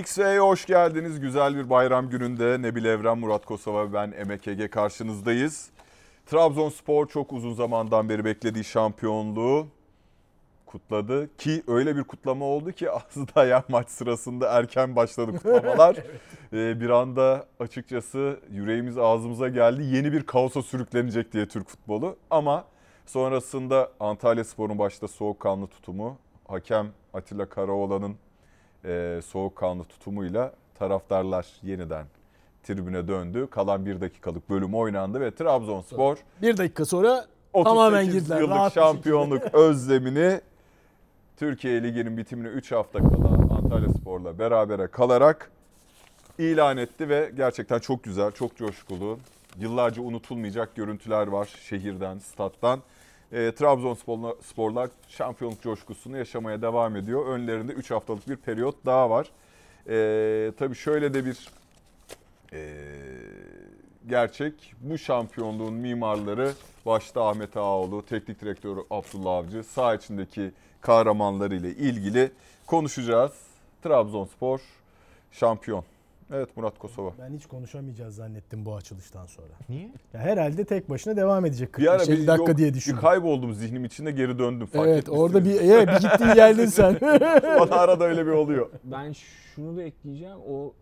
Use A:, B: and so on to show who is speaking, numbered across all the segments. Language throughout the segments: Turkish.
A: XV'ye hoş geldiniz. Güzel bir bayram gününde Nebil Evren, Murat Kosova ve ben Emek Ege karşınızdayız. Trabzonspor çok uzun zamandan beri beklediği şampiyonluğu kutladı. Ki öyle bir kutlama oldu ki aslında ya maç sırasında erken başladı kutlamalar. ee, bir anda açıkçası yüreğimiz ağzımıza geldi. Yeni bir kaosa sürüklenecek diye Türk futbolu. Ama sonrasında Antalya Spor'un başta soğukkanlı tutumu, hakem Atilla Karaoğlan'ın e, soğukkanlı tutumuyla taraftarlar yeniden tribüne döndü. Kalan bir dakikalık bölüm oynandı ve Trabzonspor
B: Bir dakika sonra
A: 38
B: tamamen girdiler.
A: yıllık
B: rahat
A: şampiyonluk özlemini Türkiye Ligi'nin bitimine 3 hafta kala Antalya Spor'la berabere kalarak ilan etti ve gerçekten çok güzel, çok coşkulu, yıllarca unutulmayacak görüntüler var şehirden, stat'tan. E, Trabzonsporlar sporlar şampiyonluk coşkusunu yaşamaya devam ediyor. Önlerinde 3 haftalık bir periyot daha var. E, tabii şöyle de bir e, gerçek. Bu şampiyonluğun mimarları başta Ahmet Ağaoğlu, teknik direktörü Abdullah Avcı, saha içindeki kahramanları ile ilgili konuşacağız. Trabzonspor şampiyon. Evet Murat Kosova.
B: Ben hiç konuşamayacağız zannettim bu açılıştan sonra.
C: Niye?
B: Ya herhalde tek başına devam edecek
A: Bir ara
B: 45
A: bir,
B: dakika
A: yok,
B: diye
A: bir
B: düşündüm.
A: kayboldum zihnim içinde geri döndüm. Fark
B: Evet orada bir, evet, bir gittin geldin sen.
A: Bana arada öyle bir oluyor.
C: Ben şunu da ekleyeceğim. O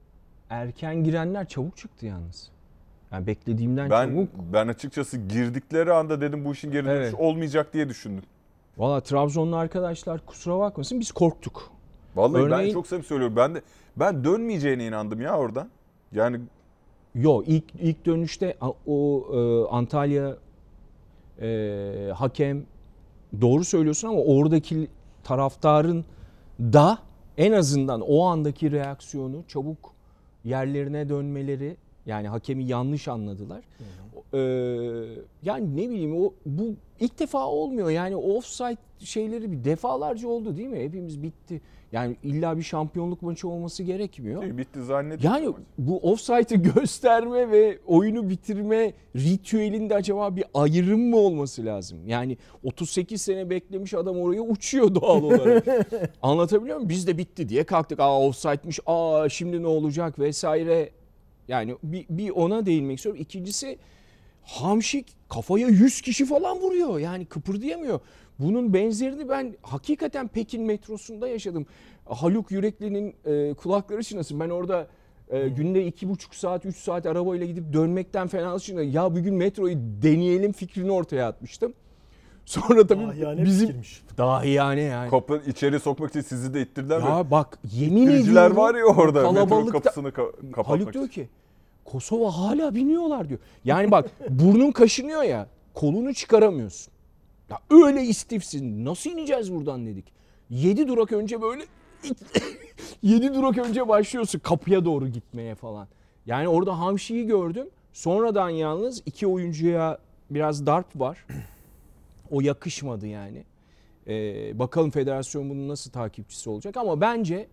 C: erken girenler çabuk çıktı yalnız. Yani beklediğimden
A: Ben
C: çabuk.
A: ben açıkçası girdikleri anda dedim bu işin geri dönüşü
C: Evet.
A: olmayacak diye düşündüm.
C: Valla Trabzonlu arkadaşlar kusura bakmasın biz korktuk.
A: Vallahi ben
C: Örneğin-
A: çok samimi söylüyorum. Ben de ben dönmeyeceğine inandım ya oradan. Yani
C: Yo ilk ilk dönüşte o e, Antalya e, hakem doğru söylüyorsun ama oradaki taraftarın da en azından o andaki reaksiyonu çabuk yerlerine dönmeleri yani hakemi yanlış anladılar. Ee, yani ne bileyim o bu ilk defa olmuyor. Yani offside şeyleri bir defalarca oldu değil mi? Hepimiz bitti. Yani illa bir şampiyonluk maçı olması gerekmiyor.
A: şey bitti zannediyorum.
C: Yani bu offside'ı gösterme ve oyunu bitirme ritüelinde acaba bir ayrım mı olması lazım? Yani 38 sene beklemiş adam oraya uçuyor doğal olarak. Anlatabiliyor muyum? Biz de bitti diye kalktık. Aa offside'miş. Aa şimdi ne olacak vesaire. Yani bir, bir ona değinmek istiyorum. İkincisi Hamşik kafaya 100 kişi falan vuruyor. Yani kıpırdayamıyor. Bunun benzerini ben hakikaten Pekin metrosunda yaşadım. Haluk Yürekli'nin e, kulakları çınlasın. Ben orada e, günde iki buçuk saat, üç saat arabayla gidip dönmekten fena çınladım. Ya bugün metroyu deneyelim fikrini ortaya atmıştım. Sonra tabii
B: Dahiyane
C: bizim
B: fikirmiş.
C: dahiyane yani.
A: Kapı içeri sokmak için sizi de ittirdiler mi?
C: Ya bak yemin ediyorum.
A: var ya orada metro
C: kalabalıkta-
A: kapısını ka- kapatmak
C: Haluk diyor
A: için.
C: ki Kosova hala biniyorlar diyor. Yani bak burnun kaşınıyor ya kolunu çıkaramıyorsun. Ya öyle istifsin. Nasıl ineceğiz buradan dedik. 7 durak önce böyle 7 durak önce başlıyorsun kapıya doğru gitmeye falan. Yani orada Hamşi'yi gördüm. Sonradan yalnız iki oyuncuya biraz darp var. O yakışmadı yani. Ee, bakalım federasyon bunun nasıl takipçisi olacak ama bence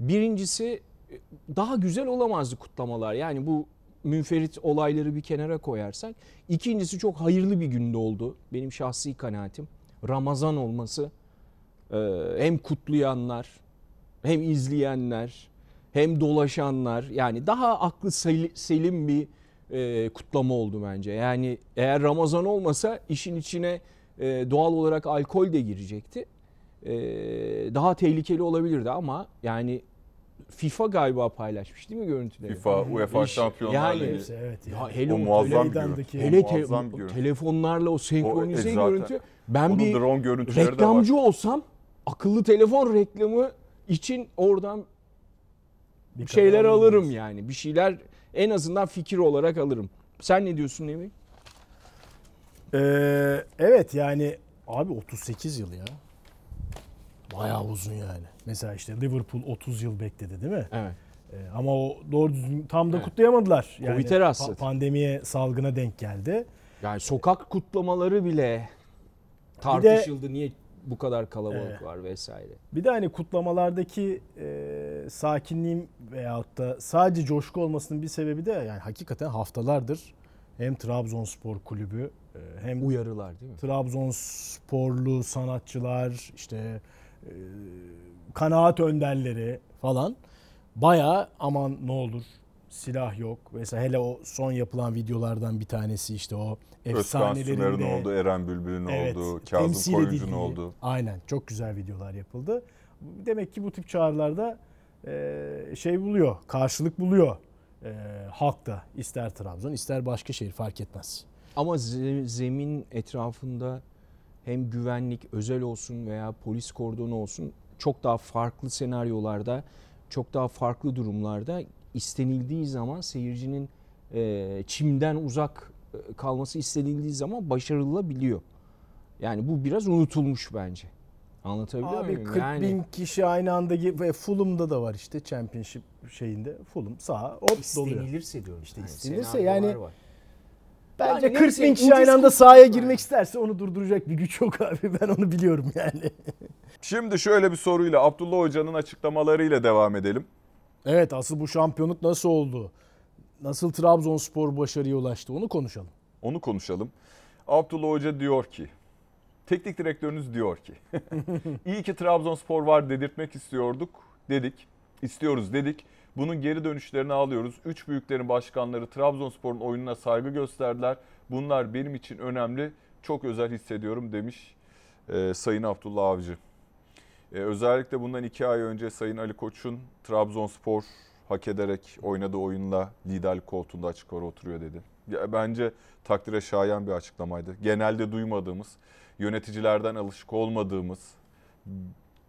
C: birincisi e, daha güzel olamazdı kutlamalar. Yani bu münferit olayları bir kenara koyarsak. İkincisi çok hayırlı bir günde oldu. Benim şahsi kanaatim. Ramazan olması e, hem kutlayanlar hem izleyenler hem dolaşanlar yani daha aklı sel- selim bir e, kutlama oldu bence. Yani eğer Ramazan olmasa işin içine e, doğal olarak alkol de girecekti. Daha tehlikeli olabilirdi ama yani FIFA galiba paylaşmış değil mi görüntüleri?
A: FIFA, UEFA Şampiyonlar
C: yani-
A: Ligi.
B: Evet.
C: Ya
B: Yani.
C: hele
A: O
C: o,
A: muazzam bir görüntü.
C: hele
A: O
C: te-
A: muazzam bir görüntü.
C: telefonlarla o senkronize
A: O- e,
C: görüntü. Ben
A: Onun
C: bir
A: drone
C: reklamcı olsam akıllı telefon reklamı için oradan
B: Bir
C: şeyler alırım
B: alırız.
C: yani. Bir şeyler en azından fikir olarak alırım. Sen ne diyorsun Emin?
B: Ee, evet yani abi 38 yıl ya. Bayağı uzun yani. Mesela işte Liverpool 30 yıl bekledi değil mi?
C: Evet.
B: Ee, ama o doğru düzgün tam da
C: Evet.
B: kutlayamadılar. Yani
C: Covid'e rastladı.
B: pandemiye, salgına denk geldi.
C: Yani sokak kutlamaları bile
B: Bir de-
C: tartışıldı. Niye bu kadar kalabalık
B: Evet.
C: var vesaire.
B: Bir de hani kutlamalardaki e, sakinliğim veyahut da sadece coşku olmasının bir sebebi de yani hakikaten haftalardır hem Trabzonspor kulübü e, hem
C: Uyarılar değil mi?
B: Trabzonsporlu sanatçılar işte kanaat önderleri falan bayağı aman ne olur silah yok. Mesela hele o son yapılan videolardan bir tanesi işte o efsanelerinde
A: oldu, Eren Bülbül'ün
B: Evet,
A: oldu, Kazım Koyuncu'nun oldu.
B: Aynen çok güzel videolar yapıldı. Demek ki bu tip çağrılarda e, şey buluyor, karşılık buluyor e, halkta. İster Trabzon ister başka şehir fark etmez.
C: Ama ze- zemin etrafında hem güvenlik özel olsun veya polis kordonu olsun çok daha farklı senaryolarda, çok daha farklı durumlarda istenildiği zaman seyircinin e, çimden uzak e, kalması istenildiği zaman başarılabiliyor. Yani bu biraz unutulmuş bence. Anlatabiliyor
B: Abi
C: muyum?
B: 40
C: yani
B: bin kişi aynı anda ve Fulham'da da var işte Championship şeyinde. Fulham sağ hop doluyor.
C: istenilirse diyorum.
B: İşte
C: Yani
B: istenirse
C: senaryolar
B: yani-
C: var.
B: Bence
C: Yani
B: 40
C: neyse,
B: bin kişi aynı anda sahaya
C: yani.
B: girmek isterse onu durduracak bir güç yok abi. Ben onu biliyorum yani.
A: Şimdi şöyle bir soruyla Abdullah Hoca'nın açıklamalarıyla devam edelim.
B: Evet asıl bu şampiyonluk nasıl oldu? Nasıl Trabzonspor başarıya ulaştı onu konuşalım.
A: Onu konuşalım. Abdullah Hoca diyor ki, teknik direktörünüz diyor ki, iyi ki Trabzonspor var dedirtmek istiyorduk dedik, istiyoruz dedik. Bunun geri dönüşlerini alıyoruz. Üç büyüklerin başkanları Trabzonspor'un oyununa saygı gösterdiler. Bunlar benim için önemli, çok özel hissediyorum demiş e, Sayın Abdullah Avcı. E, özellikle bundan iki ay önce Sayın Ali Koç'un Trabzonspor hak ederek oynadığı oyunla liderlik koltuğunda açık ara oturuyor dedi. Ya, bence takdire şayan bir açıklamaydı. Genelde duymadığımız, yöneticilerden alışık olmadığımız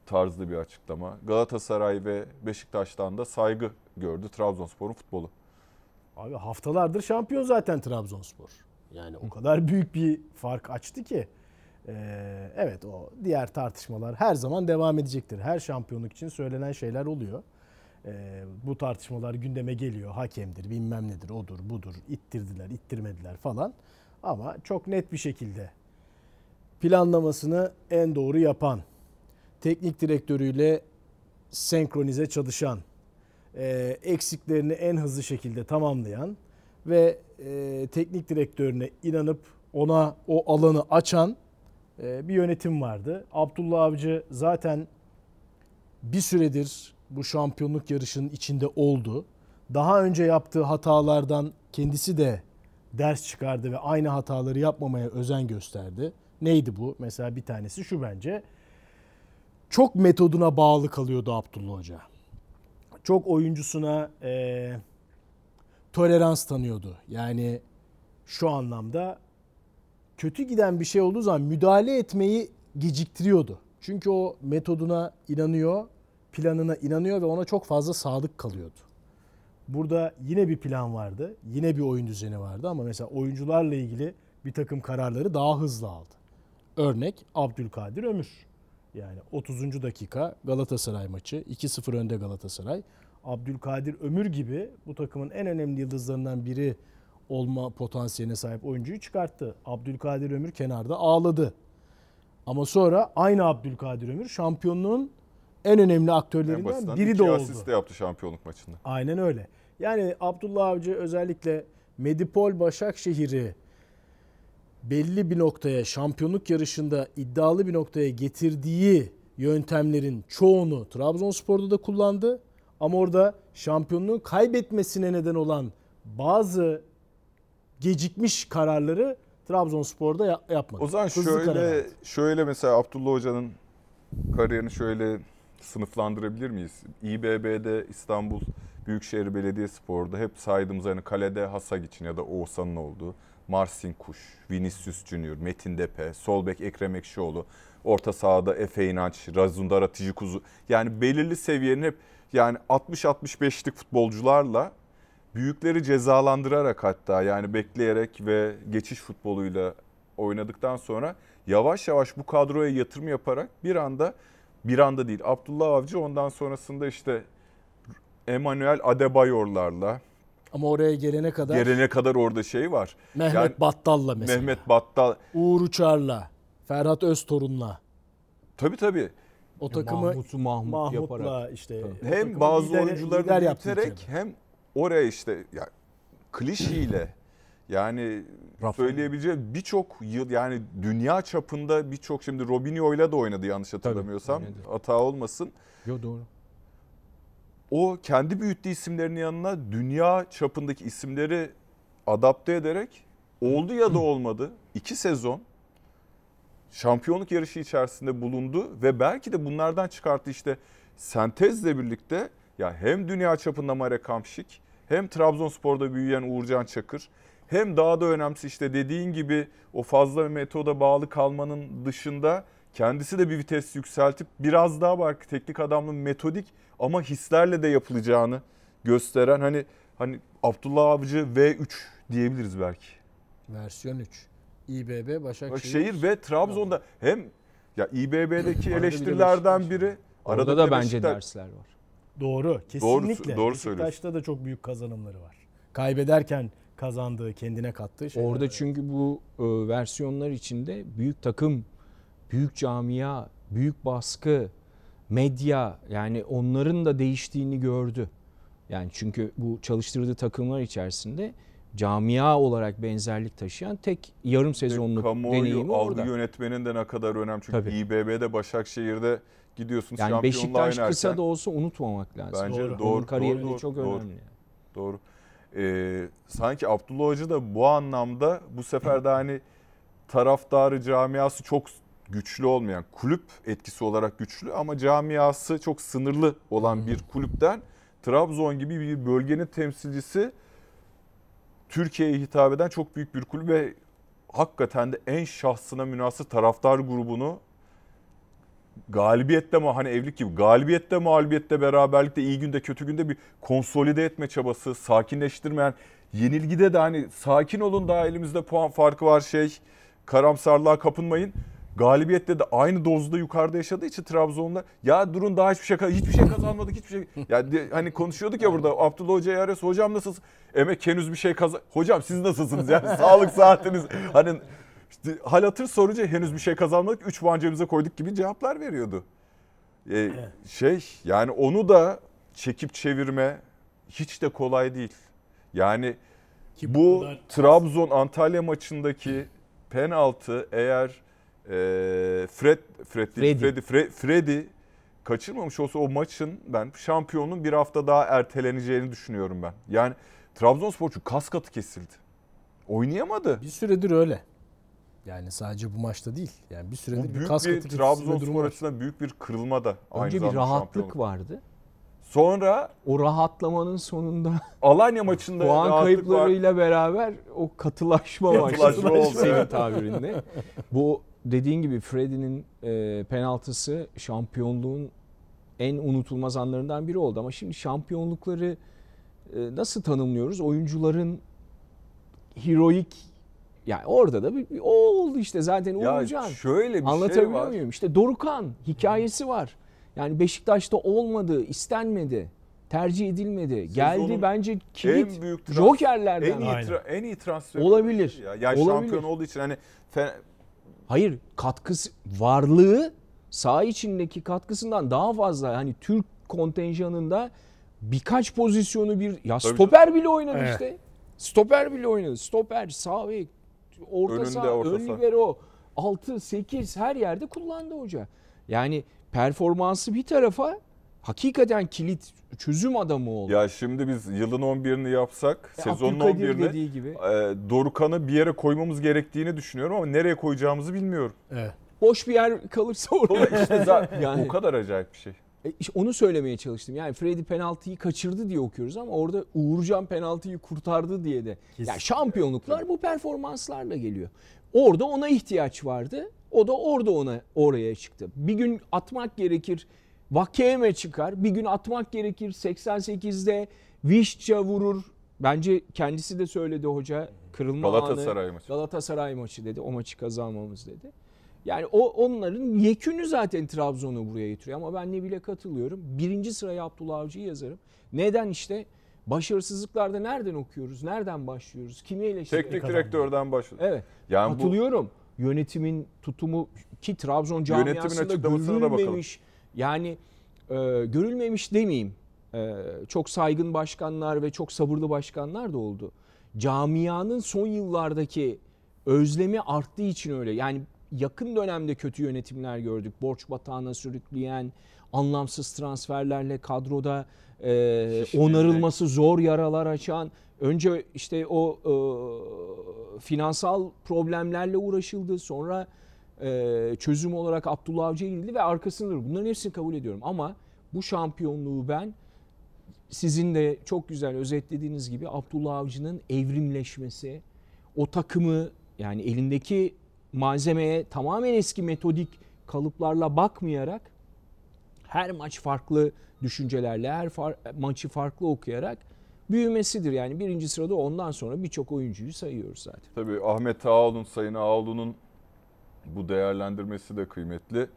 A: tarzda bir açıklama. Galatasaray ve Beşiktaş'tan da saygı gördü Trabzonspor'un futbolu.
B: Abi haftalardır şampiyon zaten Trabzonspor. Yani o kadar büyük bir fark açtı ki. Ee, evet o diğer tartışmalar her zaman devam edecektir. Her şampiyonluk için söylenen şeyler oluyor. Ee, bu tartışmalar gündeme geliyor. Hakemdir, bilmem nedir, odur, budur. ittirdiler, ittirmediler falan. Ama çok net bir şekilde planlamasını en doğru yapan, teknik direktörüyle senkronize çalışan, e, eksiklerini en hızlı şekilde tamamlayan ve e, teknik direktörüne inanıp ona o alanı açan e, bir yönetim vardı. Abdullah Avcı zaten bir süredir bu şampiyonluk yarışının içinde oldu. Daha önce yaptığı hatalardan kendisi de ders çıkardı ve aynı hataları yapmamaya özen gösterdi. Neydi bu? Mesela bir tanesi şu bence. Çok metoduna bağlı kalıyordu Abdullah Hoca çok oyuncusuna e, tolerans tanıyordu. Yani şu anlamda kötü giden bir şey olduğu zaman müdahale etmeyi geciktiriyordu. Çünkü o metoduna inanıyor, planına inanıyor ve ona çok fazla sadık kalıyordu. Burada yine bir plan vardı, yine bir oyun düzeni vardı ama mesela oyuncularla ilgili bir takım kararları daha hızlı aldı. Örnek Abdülkadir Ömür. Yani 30. dakika Galatasaray maçı 2-0 önde Galatasaray. Abdülkadir Ömür gibi bu takımın en önemli yıldızlarından biri olma potansiyeline sahip oyuncuyu çıkarttı. Abdülkadir Ömür kenarda ağladı. Ama sonra aynı Abdülkadir Ömür şampiyonluğun en önemli
A: En
B: aktörlerinden
A: basitinden
B: biri de oldu.
A: asist de yaptı şampiyonluk maçında.
B: Aynen öyle. Yani Abdullah Avcı özellikle Medipol Başakşehir'i belli bir noktaya şampiyonluk yarışında iddialı bir noktaya getirdiği yöntemlerin çoğunu Trabzonspor'da da kullandı. Ama orada şampiyonluğu kaybetmesine neden olan bazı gecikmiş kararları Trabzonspor'da ya- yapmadı.
A: O zaman
B: Hızlı
A: şöyle şöyle mesela Abdullah Hoca'nın kariyerini şöyle sınıflandırabilir miyiz? İBB'de İstanbul Büyükşehir Belediyespor'da hep saydığımız hani kalede Hasagiç'in ya da Oğuzhan'ın olduğu Marsin Kuş, Vinicius Junior, Metin Depe, sol bek Ekrem Ekşioğlu, orta sahada Efe İnanç, Razundara Tijikuzu. Yani belirli seviyenin hep yani 60-65'lik futbolcularla büyükleri cezalandırarak hatta yani bekleyerek ve geçiş futboluyla oynadıktan sonra yavaş yavaş bu kadroya yatırım yaparak bir anda bir anda değil Abdullah Avcı ondan sonrasında işte Emmanuel Adebayor'larla
B: Ama oraya gelene kadar
A: gelene kadar orada şey var.
B: Mehmet
A: yani
B: Battal'la mesela.
A: Mehmet Battal
B: Uğur Uçar'la, Ferhat Öztorun'la
A: tabii tabii
B: o takımı
C: Mahmut'u Mahmut yaparak.
B: Mahmut'la işte o
A: hem bazı
B: lider-
A: oyuncuları
B: lider yaptı
A: büyüterek hem oraya işte ya klişeyle yani
C: Rafael.
A: söyleyebileceğim birçok yıl yani dünya çapında birçok şimdi Robinho'yla da oynadı yanlış hatırlamıyorsam.
C: oynadı.
A: Hata olmasın.
C: Yo doğru.
A: O kendi büyüttüğü isimlerin yanına dünya çapındaki isimleri adapte ederek oldu ya da olmadı iki sezon şampiyonluk yarışı içerisinde bulundu ve belki de bunlardan çıkarttı işte sentezle birlikte ya hem dünya çapında Marek Hamšík hem Trabzonspor'da büyüyen Uğurcan Çakır hem daha da önemlisi işte dediğin gibi o fazla metoda bağlı kalmanın dışında kendisi de bir vites yükseltip biraz daha belki teknik adamlığın metodik ama hislerle de yapılacağını gösteren hani hani Abdullah Avcı V3 diyebiliriz belki.
B: Versiyon 3. İBB Başakşehir.
A: Başakşehir ve Trabzon'da hem ya İBB'deki eleştirilerden biri
C: Orada
A: arada
C: da bence
A: Beşiktaş-
C: dersler var.
B: Doğru. Kesinlikle.
A: doğru
B: Beşiktaş'ta da çok büyük kazanımları var. Kaybederken kazandığı, kendine kattığı şeyler.
C: Orada çünkü bu e, versiyonlar içinde büyük takım, büyük camia, büyük baskı, medya yani onların da değiştiğini gördü. Yani çünkü bu çalıştırdığı takımlar içerisinde camia olarak benzerlik taşıyan tek yarım sezonluk
A: Kamuoyu
C: deneyimi
A: algı
C: orada.
A: yönetmenin de ne kadar önemli. Çünkü
C: Tabii.
A: İBB'de Başakşehir'de gidiyorsunuz
C: Yani
A: şampiyonluğa
C: Beşiktaş
A: oynarken.
C: kısa da olsa unutmamak lazım.
A: Bence
B: Doğru.
A: doğru.
C: Onun kariyerinde
A: doğru,
C: çok
A: doğru,
C: önemli.
A: Doğru. Ee, sanki Abdullah Hoca da bu anlamda bu sefer de hani taraftarı camiası çok güçlü olmayan kulüp etkisi olarak güçlü ama camiası çok sınırlı olan bir kulüpten Trabzon gibi bir bölgenin temsilcisi Türkiye'ye hitap eden çok büyük bir kulüp ve hakikaten de en şahsına münasır taraftar grubunu galibiyette mi hani evlilik gibi galibiyette mağlubiyette beraberlikte iyi günde kötü günde bir konsolide etme çabası sakinleştirmeyen yenilgide de hani sakin olun daha elimizde puan farkı var şey karamsarlığa kapınmayın. Galibiyette de aynı dozda yukarıda yaşadığı için Trabzon'da ya durun daha hiçbir şey hiçbir şey kazanmadık hiçbir şey. Ya de- hani konuşuyorduk ya burada Abdullah Hoca'ya arıyorsa hocam nasılsın? Emek henüz bir şey kazan. Hocam siz nasılsınız yani sağlık saatiniz hani işte hal hatır sorunca henüz bir şey kazanmadık. 3 puan cebimize koyduk gibi cevaplar veriyordu. Ee, Şey yani onu da çekip çevirme hiç de kolay değil. Yani
B: Ki
A: bu Trabzon Antalya maçındaki penaltı eğer e, Fred Fred değil,
C: Freddy.
A: Freddy, Fre- Freddy kaçırmamış olsa o maçın ben şampiyonun bir hafta daha erteleneceğini düşünüyorum ben. Yani Trabzonspor çünkü kas katı kesildi. Oynayamadı.
B: bir süredir öyle. Yani sadece bu maçta değil. Yani bir süredir
A: Bu
B: bir kas
A: bir
B: katı durumu
A: Trabzonspor açısından büyük bir kırılma da aynı
C: Önce bir rahatlık
A: şampiyonluk.
C: vardı.
A: Sonra
C: O rahatlamanın sonunda
A: Alanya maçında
C: puan
A: rahatlık var.
C: kayıplarıyla beraber o katılaşma
A: Katılaşma
C: başladı.
A: oldu,
C: Senin tabirinde. Bu dediğin gibi Freddy'nin e, penaltısı şampiyonluğun en unutulmaz anlarından biri oldu. Ama şimdi şampiyonlukları e, nasıl tanımlıyoruz? Oyuncuların heroik yani orada da bir, bir- o oldu işte zaten
A: Ya
C: Uğurcan.
A: şöyle bir
C: Anlatabiliyor
A: şey var.
C: muyum? İşte Dorukan hikayesi var. Yani Beşiktaş'ta olmadı, istenmedi, tercih edilmedi. Geldi bence kilit
A: en büyük trans-
C: jokerlerden.
A: En iyi, tra- en iyi transfer.
C: Olabilir.
A: Ya. Yani
C: Olabilir.
A: şampiyon olduğu için hani
C: Hayır, katkısı varlığı saha içindeki katkısından daha fazla. Hani Türk kontenjanında birkaç pozisyonu bir ya
A: Tabii
C: stoper bile oynadı
B: Evet.
C: işte. Stoper bile oynadı. Stoper, sağ bek, orta
A: Önünde,
C: saha,
A: orta
C: ön libero, 6 8 her yerde kullandı hoca. Yani performansı bir tarafa hakikaten kilit çözüm adamı oldu.
A: ya şimdi biz yılın 11'ini yapsak,
C: E,
A: sezonun
C: Abdülkadir
A: 11'ini
C: dediği gibi.
A: e, Dorukan'ı bir yere koymamız gerektiğini düşünüyorum ama nereye koyacağımızı bilmiyorum.
B: Evet.
C: Boş bir yer kalırsa orada.
A: Dolayısıyla işte zaten
C: Yani-
A: o kadar acayip bir şey.
C: E, işte onu söylemeye çalıştım. Yani Freddy penaltıyı kaçırdı diye okuyoruz ama orada Uğurcan penaltıyı kurtardı diye de.
B: Kesin.
C: Yani şampiyonluklar bu performanslarla geliyor. Orada ona ihtiyaç vardı. O da orada ona oraya çıktı. Bir gün atmak gerekir. Vakeme çıkar. Bir gün atmak gerekir. 88'de Vişça vurur. Bence kendisi de söyledi hoca. Kırılma
A: Galatasaray
C: anı.
A: maçı.
C: Galatasaray maçı dedi. O maçı kazanmamız dedi. Yani o onların yekünü zaten Trabzon'u buraya getiriyor. Ama ben ne bile katılıyorum. Birinci sıraya Abdullah Avcı'yı yazarım. Neden işte? Başarısızlıklarda nereden okuyoruz? Nereden başlıyoruz? Kimi eleştiriyoruz?
A: Teknik direktörden başladı.
C: Evet.
A: Yani bu
C: Katılıyorum. Yönetimin tutumu ki Trabzon
A: Yönetimin
C: camiasında
A: açıklamasına da bakalım.
C: görülmemiş. Yani e, görülmemiş demeyeyim. E, çok saygın başkanlar ve çok sabırlı başkanlar da oldu. Camianın son yıllardaki özlemi arttığı için öyle. Yani yakın dönemde kötü yönetimler gördük. Borç batağına sürükleyen, anlamsız transferlerle kadroda e, onarılması zor yaralar açan önce işte o e, finansal problemlerle uğraşıldı sonra çözüm olarak Abdullah Avcı'ya gidildi ve arkasındadır. Bunların hepsini kabul ediyorum ama bu şampiyonluğu ben sizin de çok güzel özetlediğiniz gibi Abdullah Avcı'nın evrimleşmesi, o takımı yani elindeki malzemeye tamamen eski metodik kalıplarla bakmayarak her maç farklı düşüncelerle, her far- maçı farklı okuyarak büyümesidir. Yani birinci sırada ondan sonra birçok oyuncuyu sayıyoruz zaten.
A: Tabii Ahmet Ağaoğlu'nun, Sayın Ağaoğlu'nun bu değerlendirmesi de kıymetli.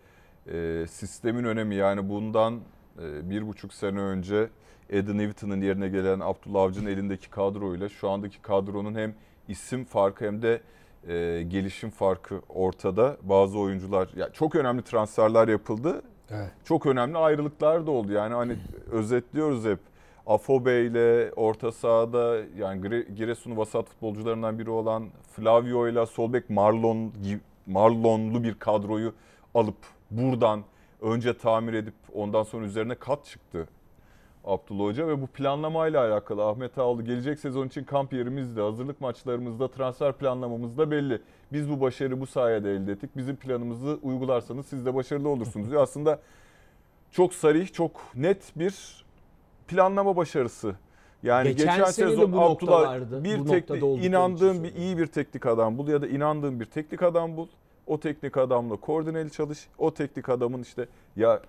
A: Ee, sistemin önemi yani bundan e, bir buçuk sene önce Eddie Newton'un yerine gelen Abdullah Avcı'nın elindeki kadroyla şu andaki kadronun hem isim farkı hem de e, gelişim farkı ortada. Bazı oyuncular, ya çok önemli transferler yapıldı.
B: Evet.
A: Çok önemli ayrılıklar da oldu. Yani hani özetliyoruz hep. Afobe ile orta sahada yani Gire- Giresun'un vasat futbolcularından biri olan Flavio ile Solbek Marlon Marlonlu bir kadroyu alıp buradan önce tamir edip ondan sonra üzerine kat çıktı Abdullah Hoca ve bu planlamayla alakalı Ahmet Ağaoğlu gelecek sezon için kamp yerimizde, hazırlık maçlarımızda, transfer planlamamızda belli. Biz bu başarı bu sayede elde ettik. Bizim planımızı uygularsanız siz de başarılı olursunuz. diyor. Aslında çok sarih, çok net bir planlama başarısı. Yani
C: Geçen
A: geçen, sezon
C: bu
A: Abdullah bir teknik inandığın bir iyi bir teknik adam bul ya da inandığın bir teknik adam bul. O teknik adamla koordineli çalış. O teknik adamın işte ya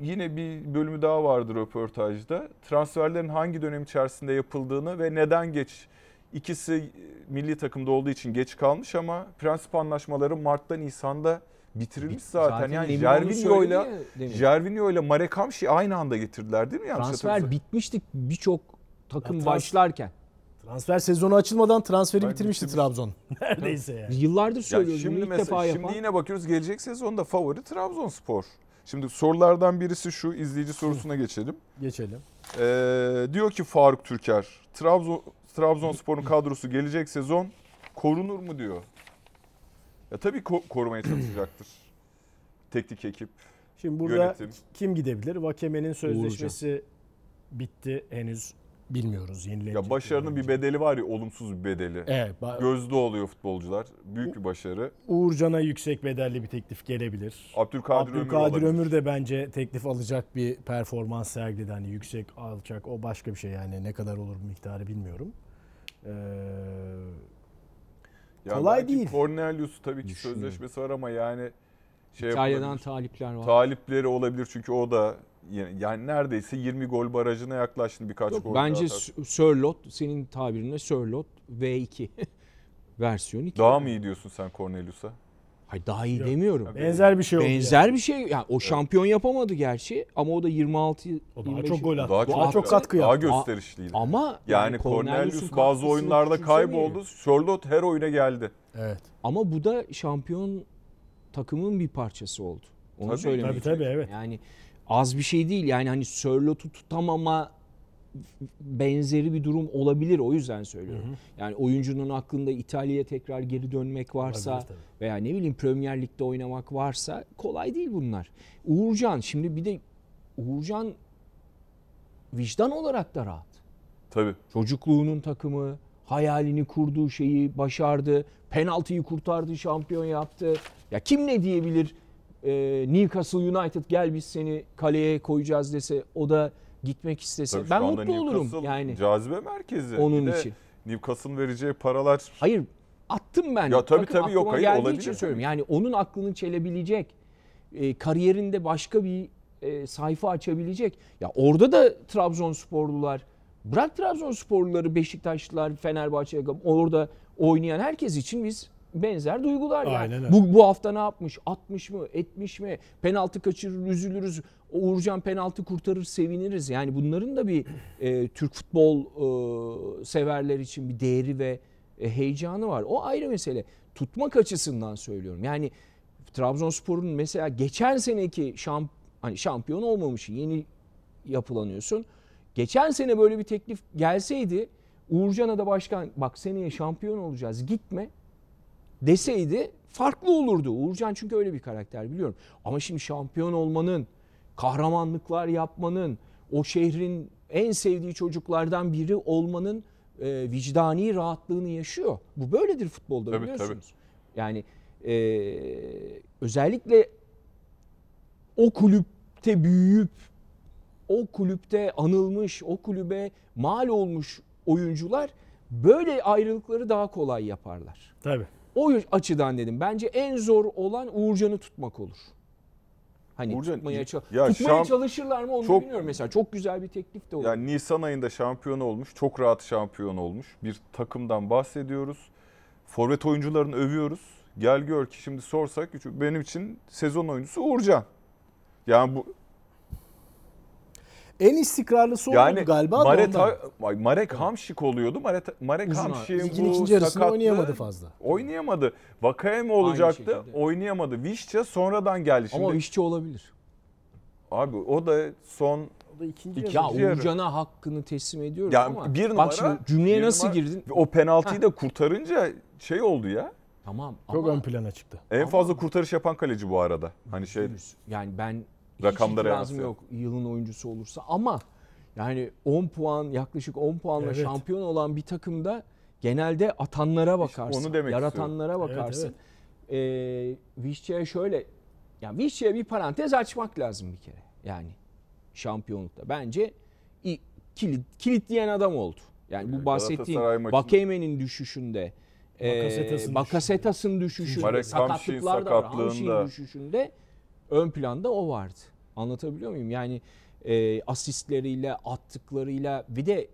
A: yine bir bölümü daha vardır röportajda. Transferlerin hangi dönem içerisinde yapıldığını ve neden geç ikisi milli takımda olduğu için geç kalmış ama prensip anlaşmaları Mart'ta Nisan'da bitirilmiş zaten. Yani
C: Nemin onu
A: Jervinho ile
C: söyledi ya demin.
A: Jervinho ile Marek Hamşi aynı anda getirdiler değil mi? Yanlış
C: Transfer bitmiştik birçok takım
B: Ya trans-
C: başlarken.
B: Transfer sezonu açılmadan transferi
A: Ben
B: bitirmişti
A: bitirmiş.
B: Trabzon. Neredeyse yani.
C: Yıllardır
A: Ya
C: söylüyoruz
A: şimdi
C: ilk
A: mesela
C: defa
A: şimdi
C: yapan.
A: yine bakıyoruz gelecek sezonda favori Trabzonspor. Şimdi sorulardan birisi şu izleyici sorusuna geçelim.
B: Geçelim.
A: Ee, diyor ki Faruk Türker, Trabzon Trabzonspor'un kadrosu gelecek sezon korunur mu diyor. Ya tabii ko- korumaya çalışacaktır. Teknik ekip.
B: Şimdi burada
A: Yönetim.
B: kim gidebilir? Vakeme'nin sözleşmesi bitti. Henüz bilmiyoruz. Yenilenecek.
A: Ya başarının bir bedeli var ya olumsuz bir bedeli.
B: Evet. ba-
A: Gözde oluyor futbolcular. Büyük bir başarı.
B: Uğurcan'a yüksek bedelli bir teklif gelebilir.
A: Abdülkadir, Ömür
B: Abdülkadir
A: olabilir.
B: Ömür de bence teklif alacak bir performans sergiledi. Hani yüksek alacak o başka bir şey yani ne kadar olur miktarı bilmiyorum. Ee,
A: Ya
B: Kolay değil.
A: Cornelius tabii ki
C: Düşünüyorum.
A: sözleşmesi var ama yani şey
C: İtalya'dan talipler var.
A: talipleri olabilir çünkü o da yani yani neredeyse 20 gol barajına yaklaştı birkaç
C: Yok,
A: gol.
C: bence
A: atar.
C: Sörlot senin tabirine Sörlot V2 versiyon 2.
A: daha mı iyi diyorsun sen Cornelius'a?
C: Hayır daha iyi
B: Yok.
C: demiyorum.
B: benzer bir şey oldu.
C: Benzer bir şey. Yani o şampiyon yapamadı gerçi ama o da 26
B: O daha
C: 25
B: çok gol attı.
A: Daha
B: Daha,
A: çok
B: çok,
A: attı.
B: katkı
A: Daha
B: yaptı.
A: gösterişliydi.
C: Ama
A: yani Cornelius bazı oyunlarda kayboldu. Charlotte her oyuna geldi.
B: Evet.
C: Ama bu da şampiyon takımın bir parçası oldu. Onu
A: Tabii,
C: söylemek
B: Tabii tabii evet.
C: Yani az bir şey değil. Yani hani Sörlot'u tutamama benzeri bir durum olabilir. O yüzden söylüyorum. Yani oyuncunun aklında İtalya'ya tekrar geri dönmek varsa
B: Olabilir tabii.
C: veya ne bileyim Premier Lig'de oynamak varsa kolay değil bunlar. Uğurcan şimdi bir de Uğurcan vicdan olarak da rahat.
A: Tabii.
C: Çocukluğunun takımı, hayalini kurduğu şeyi başardı. Penaltıyı kurtardı, şampiyon yaptı. Ya kim ne diyebilir? Ee, Newcastle United gel biz seni kaleye koyacağız dese o da gitmek istese.
A: Tabii
C: ben mutlu olurum
A: Newcastle
C: yani
A: Cazibe merkezi.
C: onun
A: Bir
C: için.
A: Newcastle'ın vereceği paralar
C: Hayır attım ben.
A: Ya tabii,
C: Takım
A: tabii, yok, hayır, olabilir
C: için söylüyorum. Yani onun aklını çelebilecek, e, kariyerinde başka bir e, sayfa açabilecek. Ya orada da Trabzonsporlular, bırak Trabzonsporluları, Beşiktaşlılar, Fenerbahçe, orada oynayan herkes için biz benzer duygular yani.
B: Aynen öyle.
C: Bu, bu hafta ne yapmış? 60 mı? 70 mi? Penaltı kaçırır, üzülürüz. Uğurcan penaltı kurtarır, seviniriz. Yani bunların da bir e, Türk futbol e, severler için bir değeri ve e, heyecanı var. O ayrı mesele. Tutmak açısından söylüyorum. Yani Trabzonspor'un mesela geçen seneki şamp hani şampiyon olmamış yeni yapılanıyorsun. Geçen sene böyle bir teklif gelseydi Uğurcan'a da başkan bak seneye şampiyon olacağız gitme deseydi farklı olurdu. Uğurcan çünkü öyle bir karakter biliyorum. Ama şimdi şampiyon olmanın kahramanlıklar yapmanın, o şehrin en sevdiği çocuklardan biri olmanın e, vicdani rahatlığını yaşıyor. Bu böyledir futbolda
A: Tabii,
C: biliyorsunuz. Yani e, özellikle o kulüpte büyüyüp o kulüpte anılmış, o kulübe mal olmuş oyuncular böyle ayrılıkları daha kolay yaparlar.
B: Tabii.
C: O açıdan dedim. Bence en zor olan Uğurcan'ı tutmak olur. Hani
A: Uğurcan-
C: tutmaya, ça-
A: ya
C: tutmaya
A: şamp-
C: çalışırlar mı onu
A: çok-
C: bilmiyorum. Mesela çok güzel bir teklif de olur.
A: Yani Nisan ayında şampiyon olmuş. Çok rahat şampiyon olmuş. Bir takımdan bahsediyoruz. Forvet oyuncularını övüyoruz. Gel gör ki şimdi sorsak benim için sezon oyuncusu Uğurcan. Yani bu
B: En istikrarlısı oldu
A: yani
B: galiba da
A: Maret,
B: ondan.
A: Marek Hamşik oluyordu. Marek, Marek Hamşik'in bu
B: ikinci yarısında
A: sakatlığı
B: oynayamadı fazla.
A: Oynayamadı. Vakayeme olacaktı.
C: şekilde.
A: Oynayamadı. Vişça sonradan geldi. Şimdi
C: Ama işçi olabilir.
A: abi o da son
B: O da ikinci
A: İki-
B: yarı.
C: Ya
A: İkinci.
C: Uğurcan'a hakkını teslim ediyorum
A: Ya
C: ama
A: bir
C: bak
A: numara-
C: şimdi cümleye nasıl
A: numara-
C: girdin?
A: o penaltıyı da kurtarınca şey oldu ya.
C: Tamam
B: Çok
C: ama
B: ön plana çıktı.
A: En
C: Ama-
A: fazla kurtarış yapan kaleci bu arada. Hani şey.
C: Yani ben
A: Rakamlara yansıyor.
C: yok yılın oyuncusu olursa ama yani 10 puan yaklaşık 10 puanla
B: Evet.
C: şampiyon olan bir takımda genelde atanlara bakarsın.
A: onu demek
C: yaratanlara
B: Evet,
C: bakarsın. Ee, Vişça'ya şöyle yani Vişça'ya bir parantez açmak lazım bir kere. Yani şampiyonlukta. Bence kilit, kilitleyen adam oldu. Yani bu bahsettiğim Vakeme'nin düşüşünde e,
B: Bakasetas'ın
C: Bakasetas'ın düşüşünde,
A: Marek Hamşik'in
C: sakatlıklar da var.
A: sakatlığında.
C: Hamşik'in düşüşünde ön planda o vardı. Anlatabiliyor muyum? Yani e, asistleriyle, attıklarıyla bir de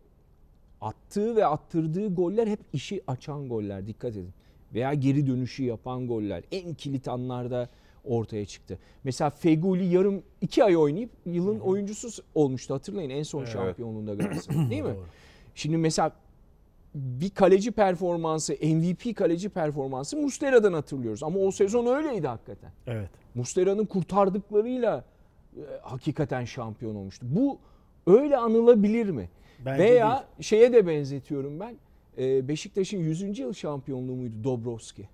C: attığı ve attırdığı goller hep işi açan goller. Dikkat edin. Veya geri dönüşü yapan goller. En kilit anlarda ortaya çıktı. Mesela Feguli yarım iki ay oynayıp yılın oyuncusu olmuştu. Hatırlayın en son
B: Evet.
C: şampiyonluğunda Galatasaray. Değil mi?
B: Doğru.
C: Şimdi mesela bir kaleci performansı, MVP kaleci performansı Mustera'dan hatırlıyoruz. Ama o sezon öyleydi hakikaten.
B: Evet.
C: Mustera'nın kurtardıklarıyla e, hakikaten şampiyon olmuştu. Bu öyle anılabilir mi?
B: Bence
C: Veya şeye de benzetiyorum ben. E, Beşiktaş'ın 100. yıl şampiyonluğu muydu Dobrovski?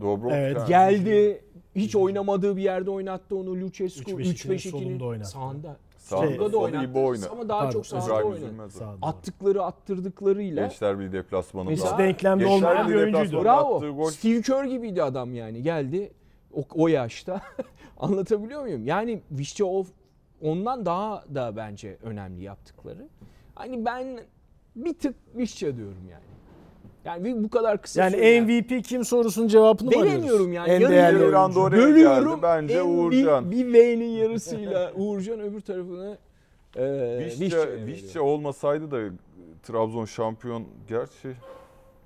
A: Dobro
B: Evet,
A: yani.
C: Geldi hiç oynamadığı bir yerde oynattı onu Lucescu
B: 3-5-2'nin
C: 3-5-2'nin
B: solunda oynattı.
C: sağında.
A: Sağında,
C: da oynattı
A: oyna.
C: ama daha
B: Pardon,
C: çok sağda
A: İbrahim
C: oynadı.
A: Üzülmez o.
B: Sağ doğru.
C: Attıkları attırdıklarıyla
A: Gençler Birliği deplasmanında.
C: Mesela-
B: Hiç denklemde
A: Gençler
B: olmayan bir
A: Birliği
B: oyuncuydu.
A: deplasmanında
C: Bravo.
A: attığı gol-
C: Steve Kerr gibiydi adam yani. Geldi o, o yaşta. Anlatabiliyor muyum? Yani Vişçaov ondan daha da bence önemli yaptıkları. Hani ben bir tık Vişça diyorum yani. Yani bu kadar kısa
B: Yani
C: sürede-
B: MVP kim sorusunun cevabını mı arıyoruz?
C: Veremiyorum yani.
B: En değerli
C: Bölüyorum.
A: geldi. Bence
C: En
A: Uğurcan.
C: Bir, bir V'nin yarısıyla Uğurcan öbür tarafını e,
A: Vişça
C: veriyorum.
A: olmasaydı da Trabzon şampiyon gerçi.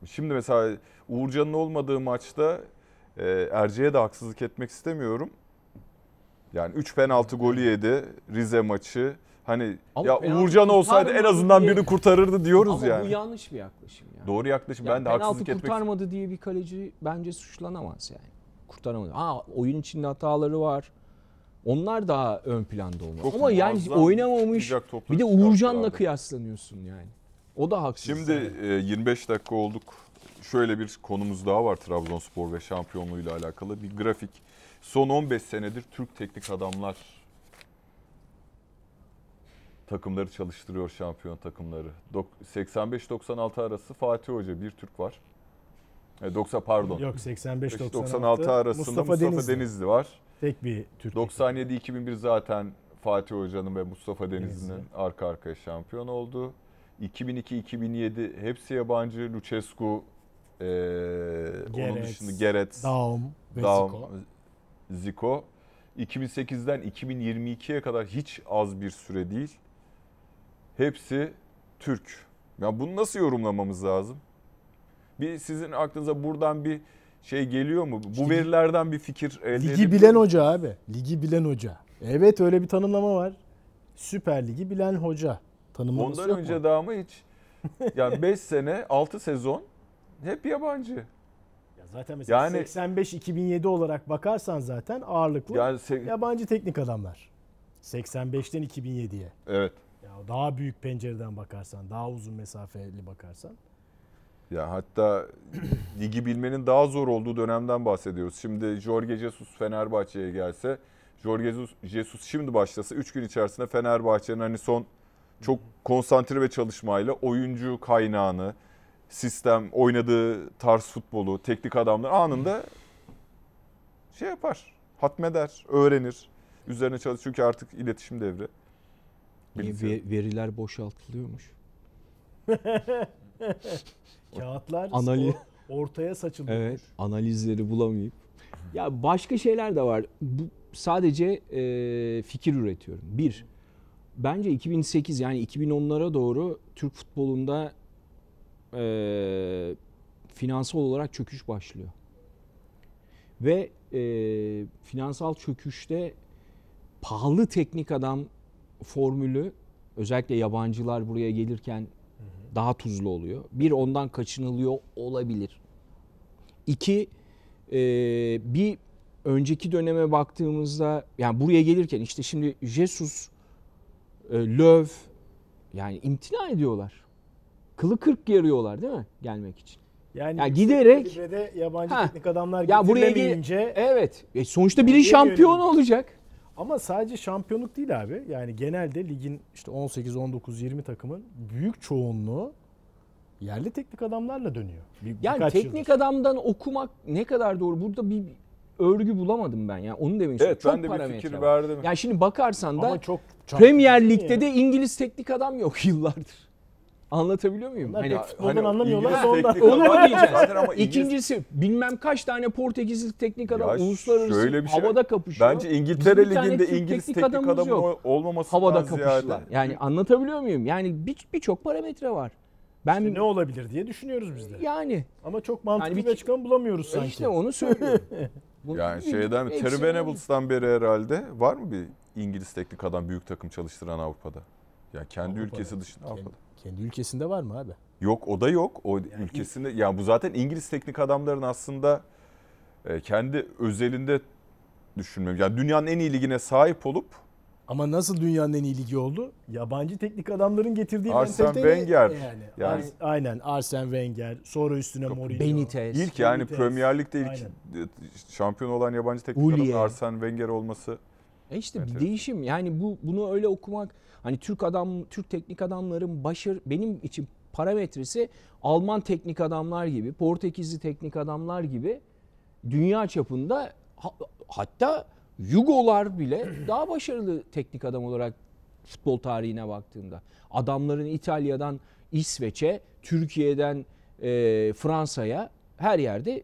A: Şimdi mesela Uğurcan'ın olmadığı maçta e, Erce'ye de haksızlık etmek istemiyorum. Yani 3 penaltı golü yedi Rize maçı. Hani
C: Ama
A: ya Uğurcan olsaydı en azından
C: diye-
A: birini kurtarırdı diyoruz
C: Ama
A: yani.
C: bu yanlış bir yaklaşım ya.
A: Doğru yaklaşım.
C: Yani
A: ben de haksızlık etmek
C: kurtarmadı diye bir kaleci bence suçlanamaz yani. Kurtaramadı. Ha oyun içinde hataları var. Onlar daha ön planda olmalı.
A: Çok
C: Ama yani oynamamış. Bir de Uğurcan'la kıyaslanıyorsun yani. O da haksız.
A: Şimdi e, 25 dakika olduk. Şöyle bir konumuz daha var Trabzonspor ve şampiyonluğuyla alakalı bir grafik. Son 15 senedir Türk teknik adamlar takımları çalıştırıyor şampiyon takımları. Dok- 85-96 arası Fatih Hoca bir Türk var. E, 90 pardon.
B: Yok 85-96
A: 96 arasında Mustafa, Denizli. var.
B: Tek bir Türk.
A: 97-2001 zaten Fatih Hoca'nın ve Mustafa Denizli'nin
B: Denizli.
A: arka arkaya şampiyon oldu. 2002-2007 hepsi yabancı. Lucescu, onun
B: Gerets,
A: dışında Gerets,
B: Daum
A: Daum,
B: Zico.
A: Zico. 2008'den 2022'ye kadar hiç az bir süre değil. Hepsi Türk. Ya bunu nasıl yorumlamamız lazım? Bir sizin aklınıza buradan bir şey geliyor mu? Bu
B: Ligi-
A: verilerden bir fikir elde
B: Ligi bilen
A: musunuz?
B: hoca abi. Ligi bilen hoca. Evet öyle bir tanımlama var. Süper Ligi bilen hoca. Tanımlaması
A: Ondan
B: yok
A: önce
B: mu?
A: daha mı hiç? Yani 5 sene, 6 sezon hep yabancı.
B: Ya zaten mesela
A: Yani-
B: 85-2007 olarak bakarsan zaten ağırlıklı
A: Yani se-
B: yabancı teknik adamlar. 85'ten 2007'ye.
A: evet.
B: Daha büyük pencereden bakarsan, daha uzun mesafeli bakarsan.
A: Ya hatta ligi bilmenin daha zor olduğu dönemden bahsediyoruz. Şimdi Jorge Jesus Fenerbahçe'ye gelse Jorge Jesus, şimdi başlasa 3 gün içerisinde Fenerbahçe'nin hani son çok konsantre ve çalışmayla oyuncu kaynağını, sistem, oynadığı tarz futbolu, teknik adamlar anında şey yapar. Hatmeder, öğrenir. Üzerine çalışır çünkü artık iletişim devri.
C: Ve- veriler boşaltılıyormuş.
B: Kağıtlar
C: Analiz-
B: ortaya saçıldı.
C: Evet. Analizleri bulamayıp. Ya başka şeyler de var. Bu sadece e, fikir üretiyorum. Bir, bence 2008 yani 2010'lara doğru Türk futbolunda e, finansal olarak çöküş başlıyor. Ve e, finansal çöküşte pahalı teknik adam formülü özellikle yabancılar buraya gelirken daha tuzlu oluyor. Bir ondan kaçınılıyor olabilir. İki e, bir önceki döneme baktığımızda yani buraya gelirken işte şimdi Jesus, e, Löw yani imtina ediyorlar. Kılı kırk yarıyorlar değil mi gelmek için?
B: Yani
C: Ya
B: yüksek
C: giderek-
B: yabancı
C: Ha.
B: teknik adamlar
C: Ya buraya gel-
B: getiremeyince
C: Evet. E sonuçta biri şampiyon olacak.
B: Ama sadece şampiyonluk değil abi. Yani genelde ligin işte 18 19 20 takımın büyük çoğunluğu yerli teknik adamlarla dönüyor. Bir,
C: Yani teknik
B: yıldır.
C: adamdan okumak ne kadar doğru? Burada bir örgü bulamadım ben ya. Onu demek istiyorum.
A: Evet
C: Çok
A: ben de bir
C: parametre
A: fikir
C: var.
A: verdim.
C: Yani şimdi bakarsan da
B: ama çok
C: Premier Lig'de
B: ya?
C: de İngiliz teknik adam yok yıllardır. Anlatabiliyor muyum?
B: Onlar
C: Hani
B: pek futboldan anlamıyorlar
A: İngiliz
B: da ondan.
C: Onu.
A: Zaten ama İngiliz-
C: İkincisi bilmem kaç tane Portekizli teknik adam
A: Ya
C: uluslararası
A: şöyle bir şey-
C: havada kapışıyor.
A: Bence İngiltere
C: Bizim bir
A: Ligi'nde
C: Türk
A: İngiliz
C: teknik
A: teknik, adamın
C: yok.
A: olmaması
C: havada
A: ziyade-
C: kapıştılar. Yani anlatabiliyor muyum? Yani bir- birçok parametre var. Ben
B: ne olabilir diye düşünüyoruz biz de.
C: yani
B: Ama çok mantıklı
C: Yani bir-
B: bir açıklama bulamıyoruz
C: e
B: sanki.
C: işte onu söylüyorum.
A: Yani şeyden mi? Terry Venables'tan beri herhalde var mı bir İngiliz teknik adam büyük takım çalıştıran Avrupa'da? Yani kendi
B: Avrupa'da.
A: ülkesi dışında
B: Kendi,
A: Avrupa'da.
B: Kendi ülkesinde var mı abi?
A: Yok o da yok. O ülkesinde yani bu zaten İngiliz teknik adamların aslında e, kendi özelinde düşünmem. Yani dünyanın en iyi ligine sahip olup
B: Ama nasıl dünyanın en iyi ligi oldu? Yabancı teknik adamların getirdiği
A: Arsene Wenger.
B: Yani,
A: Yani-
B: Ars- aynen Arsene Wenger, sonra üstüne Mourinho.
C: Benitez.
A: ilk yani
B: Benitez.
A: Premier Lig'de ilk
B: Aynen.
A: şampiyon olan yabancı teknik adamın Arsene Wenger olması.
C: E işte bir değişim. Yani bu bunu öyle okumak hani Türk adam Türk teknik adamların başarı benim için parametresi Alman teknik adamlar gibi, Portekizli teknik adamlar gibi dünya çapında ha- hatta Yugolar bile daha başarılı teknik adam olarak futbol tarihine baktığında. Adamların İtalya'dan İsveç'e, Türkiye'den e, Fransa'ya her yerde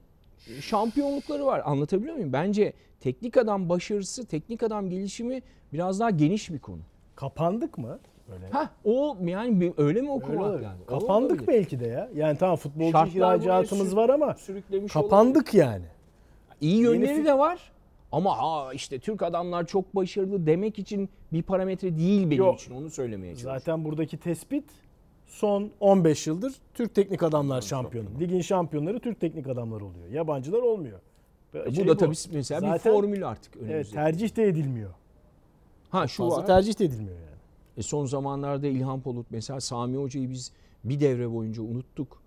C: şampiyonlukları var. Anlatabiliyor muyum? Bence teknik adam başarısı, teknik adam gelişimi biraz daha geniş bir konu.
B: Kapandık mı?
C: Ha o yani bir- öyle mi
B: Öyle
C: okumak
B: olabilir.
C: yani?
B: Kapandık
C: Olabilir.
B: belki de ya. Yani tamam futbolcu
C: Şartlar
B: ihracatımız var ama
C: Sürüklemiş olabilir.
B: kapandık yani.
C: İyi
B: Yeni
C: yönleri
B: fik-
C: de var. Ama ha işte Türk adamlar çok başarılı demek için bir parametre değil benim
B: Yok.
C: için onu söylemeye çalışıyorum.
B: Zaten buradaki tespit son 15 yıldır Türk teknik adamlar şampiyonu. Ligin şampiyonları Türk teknik adamlar oluyor. Yabancılar olmuyor.
C: bu
B: Şey
C: da tabii mesela bir
B: Zaten-
C: formül artık
B: Evet,
C: önümüzde.
B: tercih de edilmiyor.
C: Ha şu
B: Fazla
C: var.
B: tercih de edilmiyor yani.
C: E son zamanlarda İlhan Polut mesela Sami Hoca'yı biz bir devre boyunca unuttuk.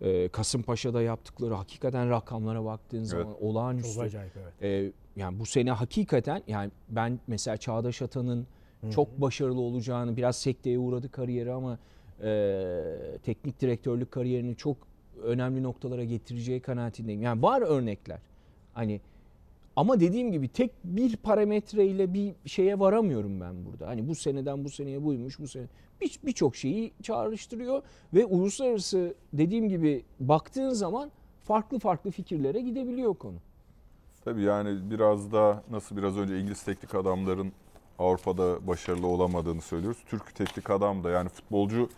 C: Ee, Kasımpaşa'da yaptıkları hakikaten rakamlara baktığın zaman olağanüstü.
B: Çok acayip evet.
C: Ee, yani bu sene hakikaten yani ben mesela Çağdaş Atan'ın çok başarılı olacağını biraz sekteye uğradı kariyeri ama e, teknik direktörlük kariyerini çok önemli noktalara getireceği kanaatindeyim. Yani var örnekler. Hani ama dediğim gibi tek bir parametreyle bir şeye varamıyorum ben burada. Hani bu seneden bu seneye buymuş bu sene. Bir- Birçok şeyi çağrıştırıyor ve uluslararası dediğim gibi baktığın zaman farklı farklı fikirlere gidebiliyor konu.
A: Tabii yani biraz da nasıl biraz önce İngiliz teknik adamların Avrupa'da başarılı olamadığını söylüyoruz. Türk teknik adam da yani futbolcu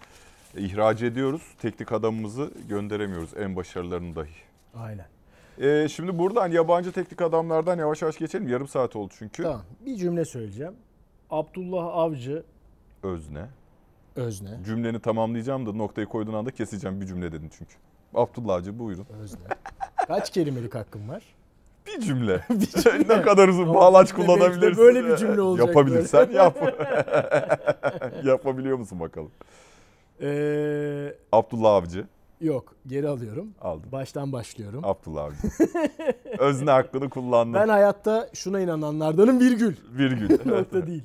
A: ihraç ediyoruz. Teknik adamımızı gönderemiyoruz en başarılarını dahi.
B: Aynen.
A: Ee, şimdi buradan yabancı teknik adamlardan yavaş yavaş geçelim. Yarım saat oldu çünkü.
B: Tamam. Bir cümle söyleyeceğim. Abdullah Avcı
A: Özne.
B: Özne.
A: Cümleni tamamlayacağım da noktayı koyduğun anda keseceğim bir cümle dedin çünkü. Abdullah Hacı buyurun.
B: Özne. Kaç kelimelik hakkım var?
A: Bir cümle. ne kadar uzun bağlaç
B: cümle
A: kullanabilirsin.
B: böyle bir cümle olacak
A: Yapabilirsen yap. Yapabiliyor musun bakalım?
B: Ee,
A: Abdullah Avcı.
B: Yok geri alıyorum.
A: Aldım.
B: Baştan başlıyorum.
A: Abdullah abi. Özne hakkını kullandım.
B: Ben hayatta şuna inananlardanım virgül.
A: Virgül.
B: Nokta değil.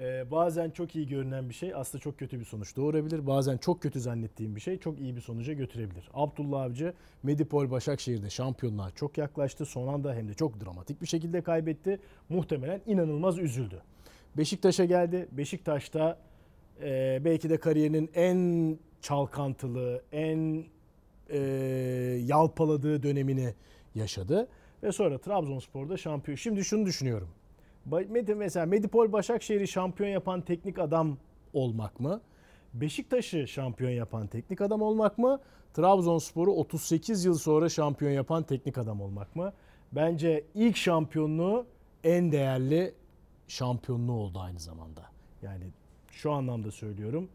B: Ee, bazen çok iyi görünen bir şey aslında çok kötü bir sonuç doğurabilir. Bazen çok kötü zannettiğim bir şey çok iyi bir sonuca götürebilir. Abdullah Avcı Medipol Başakşehir'de şampiyonluğa çok yaklaştı. Son anda hem de çok dramatik bir şekilde kaybetti. Muhtemelen inanılmaz üzüldü. Beşiktaş'a geldi. Beşiktaş'ta e, belki de kariyerinin en çalkantılı, en e, yalpaladığı dönemini yaşadı. Ve sonra Trabzonspor'da şampiyon. Şimdi şunu düşünüyorum. Mesela Medipol Başakşehir'i şampiyon yapan teknik adam olmak mı? Beşiktaş'ı şampiyon yapan teknik adam olmak mı? Trabzonspor'u 38 yıl sonra şampiyon yapan teknik adam olmak mı? Bence ilk şampiyonluğu en değerli şampiyonluğu oldu aynı zamanda. Yani şu anlamda söylüyorum.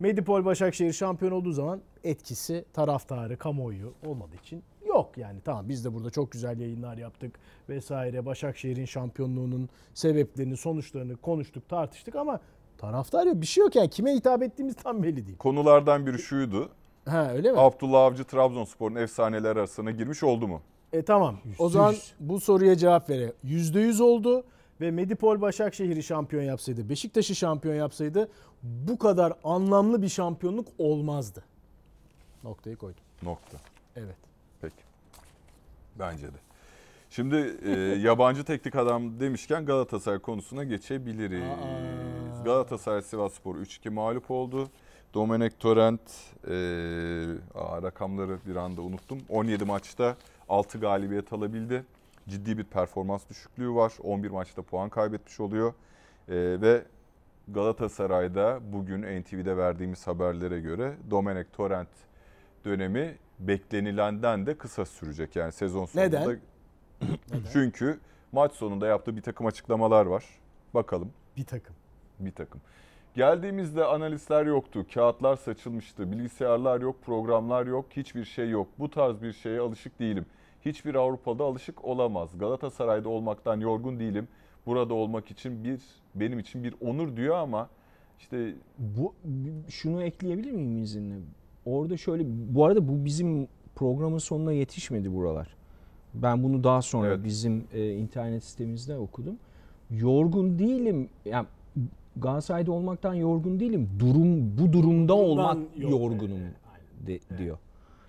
B: Medipol Başakşehir şampiyon olduğu zaman etkisi taraftarı, kamuoyu olmadığı için yok yani. Tamam biz de burada çok güzel yayınlar yaptık vesaire. Başakşehir'in şampiyonluğunun sebeplerini, sonuçlarını konuştuk, tartıştık ama taraftar yok. Bir şey yok yani. Kime hitap ettiğimiz tam belli değil.
A: Konulardan biri şuydu.
B: Ha öyle mi?
A: Abdullah Avcı Trabzonspor'un efsaneler arasına girmiş oldu mu?
B: E tamam. O
C: Yüzde
B: zaman bu soruya cevap vere. %100 oldu ve Medipol Başakşehir'i şampiyon yapsaydı, Beşiktaş'ı şampiyon yapsaydı bu kadar anlamlı bir şampiyonluk olmazdı. Noktayı koydum.
A: Nokta.
B: Evet.
A: Peki. Bence de. Şimdi e, yabancı teknik adam demişken Galatasaray konusuna geçebiliriz.
B: Aa.
A: Galatasaray Sivasspor 3-2 mağlup oldu. Domenek Torrent e, aa, rakamları bir anda unuttum. 17 maçta 6 galibiyet alabildi. Ciddi bir performans düşüklüğü var. 11 maçta puan kaybetmiş oluyor. E, ve Galatasaray'da bugün NTV'de verdiğimiz haberlere göre Domenek Torrent dönemi beklenilenden de kısa sürecek. Yani sezon sonunda.
B: Neden?
A: Çünkü maç sonunda yaptığı bir takım açıklamalar var. Bakalım
B: Bir takım.
A: bir takım. Geldiğimizde analistler yoktu, kağıtlar saçılmıştı, bilgisayarlar yok, programlar yok, hiçbir şey yok. Bu tarz bir şeye alışık değilim. Hiçbir Avrupa'da alışık olamaz. Galatasaray'da olmaktan yorgun değilim. Burada olmak için bir benim için bir onur diyor ama işte
C: Bu şunu ekleyebilir miyim izinle? Orada şöyle bu arada bu bizim programın sonuna yetişmedi buralar. Ben bunu daha sonra
A: Evet.
C: bizim e, internet sitemizde okudum. Yorgun değilim. Yani Galatasaray'da olmaktan yorgun değilim. Durum bu durumda olmak
B: yok.
C: yorgunum
B: aynen.
C: de- diyor.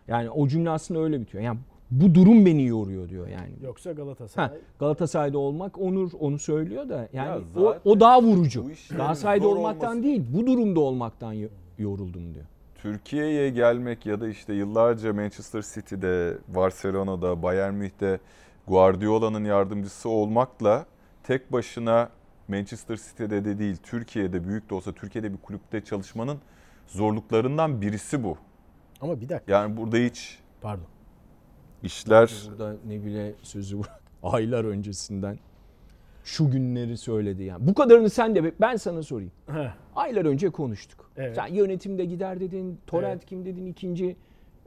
C: Yani o cümle aslında öyle bitiyor. Yani bu durum beni yoruyor diyor yani.
B: Yoksa
C: Ha,
B: Galatasaray
C: Galatasaray'da olmak onur onu söylüyor da yani
A: Ya
C: o, o daha vurucu. Galatasaray'da olmaktan
A: olması-
C: değil bu durumda olmaktan yo- yoruldum diyor.
A: Türkiye'ye gelmek ya da işte yıllarca Manchester City'de, Barcelona'da, Bayern Münih'te Guardiola'nın yardımcısı olmakla tek başına Manchester City'de de değil, Türkiye'de büyük de olsa Türkiye'de bir kulüpte çalışmanın zorluklarından birisi bu.
B: ama bir dakika
A: Yani burada hiç
B: pardon.
A: İşler
C: Burada ne bile sözü bırak. Aylar öncesinden şu günleri söyledi yani. Bu kadarını sen de ben sana sorayım.
B: Heh,
C: Aylar önce konuştuk.
B: Evet.
C: Sen yönetimde gider dedin, Torrent
B: Evet.
C: kim dedin, ikinci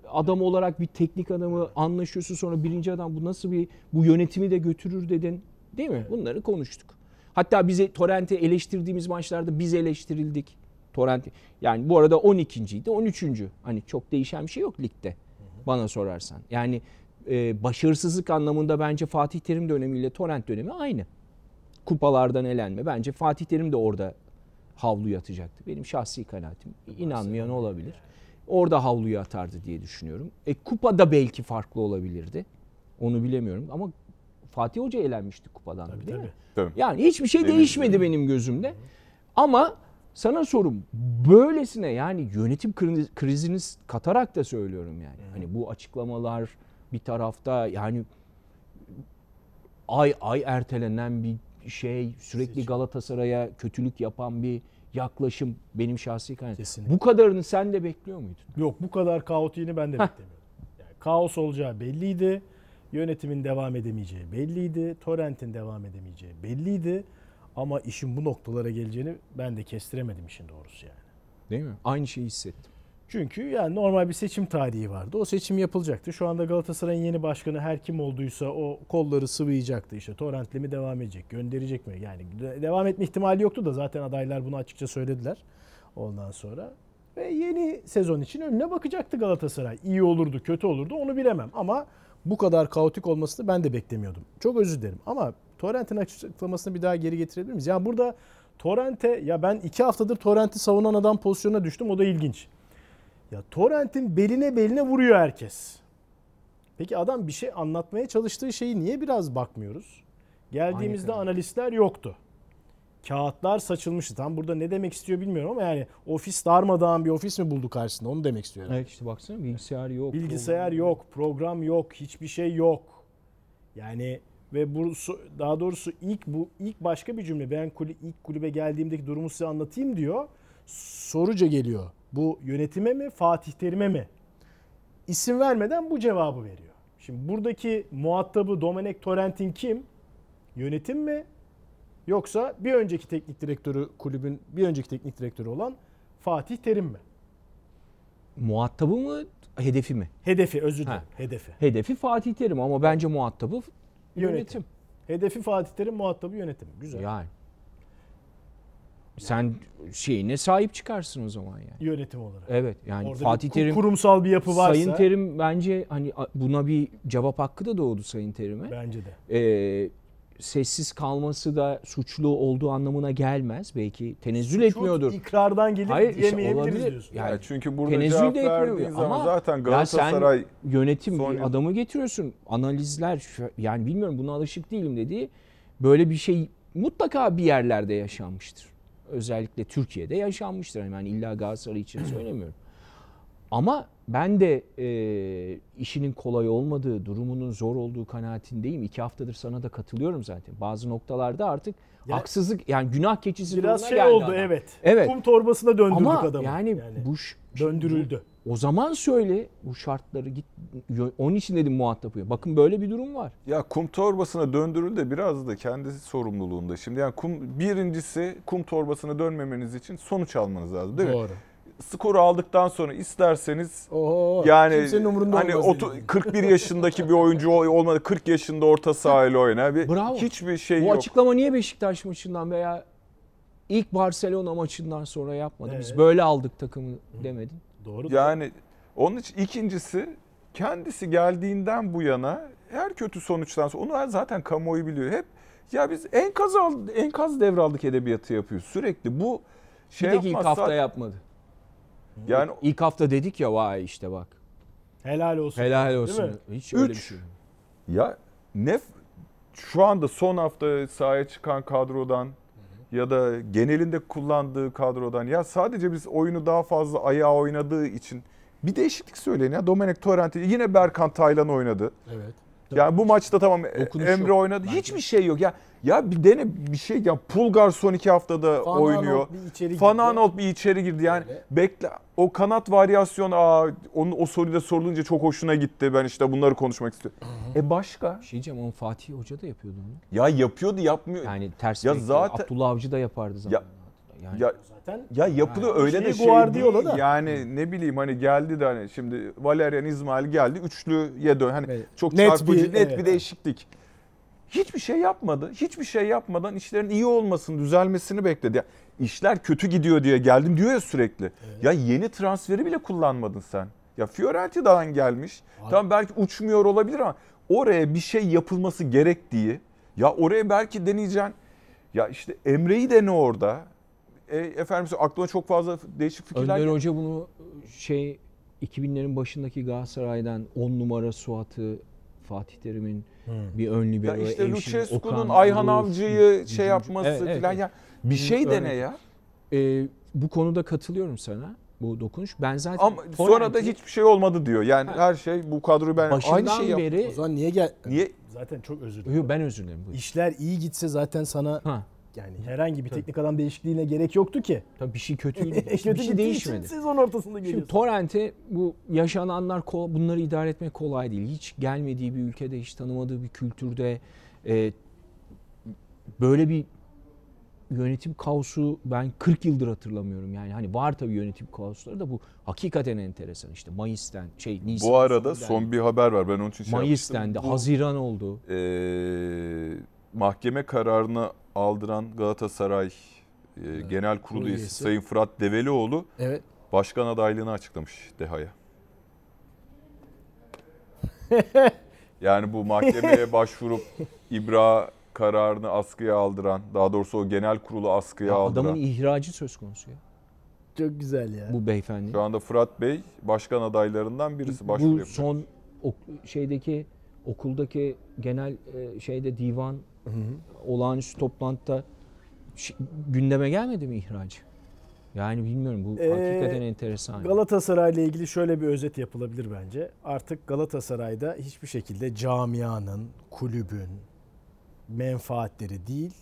C: adam olarak bir teknik adamı anlaşıyorsun sonra birinci adam bu nasıl bir bu yönetimi de götürür dedin. Değil mi? Bunları konuştuk. Hatta bize Torrent'i eleştirdiğimiz maçlarda biz eleştirildik. Torrent yani bu arada 12.ydi 13. Hani çok değişen bir şey yok ligde bana sorarsan. Yani e, başarısızlık anlamında bence Fatih Terim dönemiyle Torrent dönemi aynı. Kupalardan elenme. Bence Fatih Terim de orada havluyu atacaktı. Benim şahsi kanaatim. İnanmayan olabilir. Orada havluyu atardı diye düşünüyorum. E, kupada belki farklı olabilirdi. Onu bilemiyorum ama Fatih Hoca elenmişti kupadan
B: Tabii
C: değil
B: tabii.
C: mi?
A: Tabii.
C: Yani hiçbir şey
A: Denizli.
C: değişmedi benim gözümde. Ama sana sorum böylesine yani yönetim kriz- krizini katarak da söylüyorum yani. Hani bu açıklamalar bir tarafta yani ay ay ertelenen bir şey sürekli. Galatasaray'a kötülük yapan bir yaklaşım benim şahsi kanaatim. Bu kadarını sen de bekliyor muydun?
B: Yok bu kadar kaotiğini ben de
C: Heh.
B: beklemiyordum. Yani kaos olacağı belliydi. Yönetimin devam edemeyeceği belliydi. Torrent'in devam edemeyeceği belliydi. Ama işin bu noktalara geleceğini ben de kestiremedim işin doğrusu yani.
C: Değil mi? Aynı şeyi hissettim.
B: Çünkü yani normal bir seçim tarihi vardı. O seçim yapılacaktı. Şu anda Galatasaray'ın yeni başkanı her kim olduysa o kolları sıvayacaktı. İşte Torrent'le mi devam edecek, gönderecek mi? Yani de- devam etme ihtimali yoktu da zaten adaylar bunu açıkça söylediler. Ondan sonra Ve yeni sezon için önüne bakacaktı Galatasaray. İyi olurdu, kötü olurdu onu bilemem. Ama bu kadar kaotik olmasını ben de beklemiyordum. Çok özür dilerim. Ama Torrent'in açıklamasını bir daha geri getirebilir miyiz? Yani burada Torrent'e ya ben iki haftadır Torrent'i savunan adam pozisyonuna düştüm. O da ilginç. Ya Torrent'in beline beline vuruyor herkes. Peki adam bir şey anlatmaya çalıştığı şeyi niye biraz bakmıyoruz? Geldiğimizde
C: Aynı
B: analistler yoktu. Kağıtlar saçılmıştı. Tam burada ne demek istiyor bilmiyorum ama yani ofis darmadağın bir ofis mi buldu karşısında onu demek istiyor.
C: Evet işte baksana bilgisayar yok.
B: Bilgisayar yok, program yok, hiçbir şey yok. Yani ve bu daha doğrusu ilk bu ilk başka bir cümle. Ben kulü, ilk kulübe geldiğimdeki durumu size anlatayım diyor. Soruca geliyor. Bu yönetime mi, Fatih Terim'e mi? İsim vermeden bu cevabı veriyor. Şimdi buradaki muhatabı Domenek Torrent'in kim? Yönetim mi? Yoksa bir önceki teknik direktörü kulübün bir önceki teknik direktörü olan Fatih Terim mi?
C: Muhatabı mı hedefi mi?
B: Hedefi özür dilerim.
C: Ha.
B: Hedefi.
C: Hedefi Fatih Terim ama bence muhatabı
B: Yönetim.
C: yönetim.
B: Hedefi Fatih Terim, muhatabı yönetim. Güzel.
C: Yani. Sen şeyine sahip çıkarsın o zaman yani.
B: Yönetim olarak.
C: Evet yani
B: Orada
C: Fatih
B: bir
C: Terim
B: kurumsal bir yapı varsa
C: Sayın Terim bence hani buna bir cevap hakkı da doğdu Sayın Terim'e.
B: bence de.
C: Ee, sessiz kalması da suçlu olduğu anlamına gelmez. Belki tenezzül etmiyordur.
B: Çok ikrardan gelip
C: Hayır işte
B: diyemeyebiliriz
C: olabilir.
B: diyorsun.
C: Yani
A: Ya çünkü burada
C: tenezzül
A: cevap
C: de etmiyor ama
A: zaten
C: ya
A: Galatasaray
C: sen yönetim
A: son
C: adamı getiriyorsun. Analizler şu- yani bilmiyorum buna alışık değilim dediği böyle bir şey mutlaka bir yerlerde yaşanmıştır. Özellikle Türkiye'de yaşanmıştır. Yani illa Galatasaray için söylemiyorum. Ama ben de e, işinin kolay olmadığı, durumunun zor olduğu kanaatindeyim. İki haftadır sana da katılıyorum zaten. Bazı noktalarda artık
B: Ya-
C: haksızlık yani günah keçisi
B: Biraz şey oldu
C: adam.
B: evet.
C: Evet.
B: Kum torbasına döndürdük
C: Ama
B: adamı.
C: yani, bu ş-
B: döndürüldü.
C: O zaman söyle bu şartları git. Onun için dedim muhatap yapıyor. Bakın böyle bir durum var.
A: Ya kum torbasına döndürül de biraz da kendisi sorumluluğunda. Şimdi yani kum birincisi kum torbasına dönmemeniz için sonuç almanız lazım değil mi?
B: Doğru.
A: Skoru aldıktan sonra isterseniz
B: Oho,
A: yani
B: kimsenin umurunda
A: hani
B: olmaz
A: otu-
B: dedi.
A: 41 yaşındaki bir oyuncu ol- olmadı 40 yaşında orta sahayla oynar. Bir,
C: Bravo.
A: Hiçbir şey
C: Bu
A: yok.
C: açıklama niye Beşiktaş maçından veya ilk Barcelona maçından sonra yapmadı? Biz
B: Evet.
C: böyle aldık takımı demedin.
B: Doğru.
A: Yani onun için ikincisi kendisi geldiğinden bu yana her kötü sonuçtan sonra onu zaten kamuoyu biliyor. Hep ya biz enkaz aldı, enkaz devraldık edebiyatı yapıyoruz sürekli. Bu şey
C: bir ilk hafta yapmadı.
A: yani
C: İlk hafta dedik ya vay işte bak.
B: Helal olsun.
C: Helal
B: Değil
C: olsun.
B: mi?
C: Hiç öyle bir
A: Üç.
C: şey.
A: ya ne şu anda son hafta sahaya çıkan kadrodan ya da genelinde kullandığı kadrodan ya sadece biz oyunu daha fazla ayağa oynadığı için bir değişiklik söyleyin ya. Domenek Torrent'i yine Berkan Taylan oynadı.
B: Evet.
A: Yani bu maçta tamam
C: Dokunuş
A: Emre
C: yok
A: oynadı.
C: bence.
A: Hiçbir şey yok. Ya ya bir dene bir şey ya Pulgar son iki haftada
B: Van
A: oynuyor.
B: Aanholt bir içeri girdi.
A: Van Aanholt bir içeri girdi. Yani
B: Öyle.
A: bekle o kanat varyasyonu aa onun o soruda sorulunca çok hoşuna gitti. Ben işte bunları konuşmak istiyorum. E başka?
C: Bir şey diyeceğim ama Fatih Hoca da yapıyordu onu.
A: Ya yapıyordu yapmıyor.
C: Yani ters
A: Ya zaten-
C: Abdullah Avcı da yapardı zaten. Yani
A: ya
B: Zaten
A: ya yapılıyor öyle de
B: Şey,
A: şey
B: Guardiola
A: değil.
B: da.
A: Yani ne bileyim hani geldi de hani şimdi Valerian İsmail geldi üçlüye dön. Hani
B: Evet.
A: çok
B: Net
A: çarpıcı
B: bir-
A: net
B: evet.
A: bir değişiklik. Hiçbir şey yapmadı. Hiçbir şey yapmadan işlerin iyi olmasını, düzelmesini bekledi. Ya, işler kötü gidiyor diye geldim diyor ya sürekli. Ya yeni transferi bile kullanmadın sen. Ya Fiorentina'dan gelmiş.
B: Abi-
A: Tamam belki uçmuyor olabilir ama oraya bir şey yapılması gerektiği. Ya oraya belki deneyeceksin. Ya işte Emre'yi dene orada. E, efendim aklıma çok fazla değişik fikirler
C: Önder. Hoca bunu şey 2000'lerin başındaki Galatasaray'dan 10 numara Suat'ı Fatih Terim'in bir ön
A: Ya
C: libero
A: işte
C: Evşin,
A: Lucescu'nun Ayhan Avcı'yı şey yapması
C: Evet, evet,
A: falan
C: evet.
A: ya bir şey
C: Örnek.
A: dene ya.
C: Ee, bu konuda katılıyorum sana. Bu dokunuş. Ben zaten
A: Ama sonra da hiçbir şey olmadı diyor. Yani
C: Ha.
A: her şey bu kadroyu ben
C: başından
A: aynı yaptım.
C: beri
B: o zaman niye gel?
A: Niye?
B: Zaten çok özür dilerim.
C: Yo, ben özür dilerim. buyur.
B: İşler iyi gitse zaten sana
C: Ha,
B: yani herhangi bir teknik adam değişikliğine gerek yoktu ki.
C: tabii bir şey kötüydü.
B: Kötü
C: bir şey değişmedi.
B: Sezon ortasında
C: Şimdi
B: geliyorsun.
C: Torrent'e bu yaşananlar bunları idare etmek kolay değil. Hiç gelmediği bir ülkede, hiç tanımadığı bir kültürde e, böyle bir yönetim kaosu ben 40 yıldır hatırlamıyorum. Yani hani var tabii yönetim kaosları da bu hakikaten enteresan. İşte Mayıs'ten şey Nisan
A: Bu arada son bir haber var. Ben onun için şey
C: Mayıs
A: yapmıştım.
C: dendi,
A: Bu,
C: Haziran oldu.
A: eee, mahkeme kararını aldıran Galatasaray eee, Genel Kurulu
B: Kurulu
A: üyesi
B: üyesi.
A: Sayın Fırat Develioğlu
B: Evet.
A: başkan adaylığını açıklamış Deha'ya. yani bu mahkemeye başvurup İbra kararını askıya aldıran, daha doğrusu o genel kurulu askıya
C: Ya
A: aldıran.
C: adamın ihracı söz konusu ya.
B: Çok güzel ya.
C: Bu beyefendi.
A: Şu anda Fırat Bey başkan adaylarından birisi başvuru
C: Bu son ok- şeydeki okuldaki genel e, şeyde divan olağanüstü toplantıda gündeme gelmedi mi ihracı? Yani bilmiyorum bu
B: Ee,
C: hakikaten enteresan.
B: Galatasaray'la ilgili şöyle bir özet yapılabilir bence. Artık Galatasaray'da hiçbir şekilde camianın, kulübün menfaatleri değil,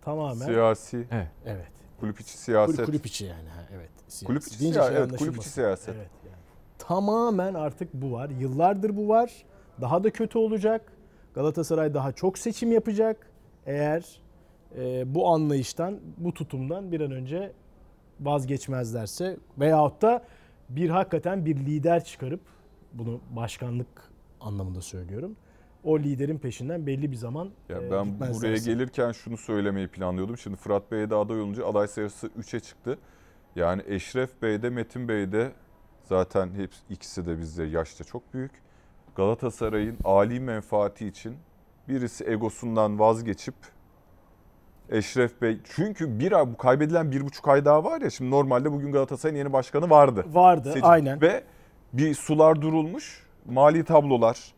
B: tamamen
A: Siyasi,
C: Evet.
B: evet.
A: kulüp içi siyaset.
B: kulüp içi yani ha, evet. Siyasi.
A: Kulüp içi
B: şey
A: evet, kulüp içi siyaset.
B: Evet, yani. Tamamen artık bu var. Yıllardır bu var. Daha da kötü olacak. Galatasaray daha çok seçim yapacak. Eğer e, bu anlayıştan, bu tutumdan bir an önce vazgeçmezlerse veyahut da bir hakikaten bir lider çıkarıp bunu başkanlık anlamında söylüyorum. O liderin peşinden belli bir zaman
A: Ya
B: e,
A: ben buraya gelirken şunu söylemeyi planlıyordum. Şimdi Fırat Bey'e de aday olunca aday sayısı 3'e çıktı. Yani Eşref Bey de Metin Bey de zaten hepsi ikisi de bizde yaşça çok büyük. Galatasaray'ın âli menfaati için birisi egosundan vazgeçip Eşref Bey çünkü bir ay bu kaybedilen bir buçuk ay daha var ya şimdi normalde bugün Galatasaray'ın yeni başkanı vardı.
B: vardı
A: Seçim.
B: aynen.
A: Ve bir sular durulmuş. Mali tablolar,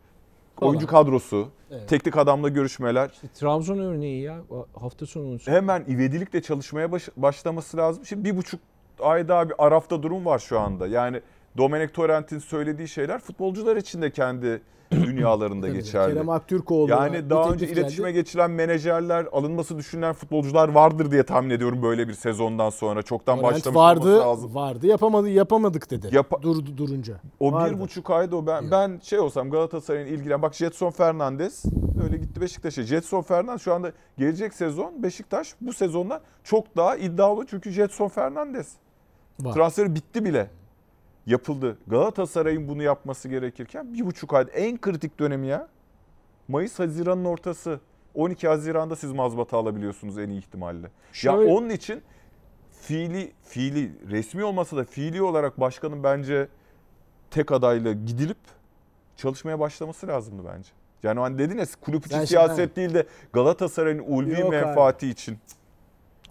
B: Falan.
A: oyuncu kadrosu,
B: Evet.
A: teknik adamla görüşmeler.
C: İşte Trabzon örneği ya hafta sonu
A: Hemen ivedilikle çalışmaya baş- başlaması lazım. Şimdi bir buçuk ay daha bir arafta durum var şu anda. Yani Domenek Torrent'in söylediği şeyler futbolcular için de kendi dünyalarında geçerli.
B: Kerem Aktürkoğlu
A: Yani daha önce iletişime geçilen menajerler, alınması düşünülen futbolcular vardır diye tahmin ediyorum böyle bir sezondan sonra. Çoktan başlamış
B: vardı,
A: olması lazım.
B: vardı yapamadı yapamadık dedi.
A: Yapa-
B: Durdu durunca.
A: O
B: Vardı.
A: bir buçuk ayda o ben ben şey olsam Galatasaray'ın ilgilen bak Jetson Fernandes öyle gitti Beşiktaş'a. Jetson Fernandes şu anda gelecek sezon Beşiktaş bu sezonda çok daha iddialı çünkü Jetson Fernandes.
B: Var.
A: Transferi bitti bile. Yapıldı. Galatasaray'ın bunu yapması gerekirken bir buçuk ayda en kritik dönemi ya. Mayıs Haziran'ın ortası. 12 Haziran'da siz mazbata alabiliyorsunuz en iyi ihtimalle.
C: Şöyle-
A: Ya onun için fiili fiili resmi olmasa da fiili olarak başkanın bence tek adayla gidilip çalışmaya başlaması lazımdı bence. Yani hani dedin ya kulüp içi
B: Ben şimdi-
A: siyaset değil de Galatasaray'ın ulvi
B: Yok abi.
A: menfaati için.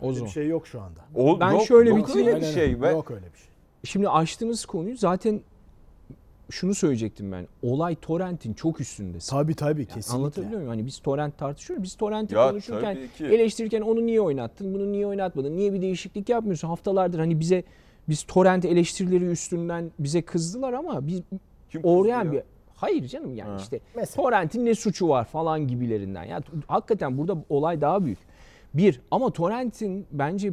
C: o zaman.
B: bir şey yok şu anda.
A: O,
C: Ben
A: yok,
C: şöyle
A: yok
C: bitireyim.
A: öyle bir şey.
B: öyle.
A: Ve
B: Yok öyle bir şey.
C: Şimdi açtığınız konuyu zaten şunu söyleyecektim ben. Olay torrentin çok üstünde.
B: Tabii tabii
C: Yani
B: kesinlikle.
C: Anlatabiliyor muyum? Hani biz torrent tartışıyoruz. Biz torrenti
A: Ya
C: konuşurken eleştirirken onu niye oynattın? Bunu niye oynatmadın? Niye bir değişiklik yapmıyorsun? Haftalardır hani bize biz torrent eleştirileri üstünden bize kızdılar ama biz
A: Kim kızdı
C: bir? Hayır canım yani
A: Ha.
C: işte
B: Mesela.
C: torrentin ne suçu var falan gibilerinden. Yani hakikaten burada olay daha büyük. Bir ama torrentin bence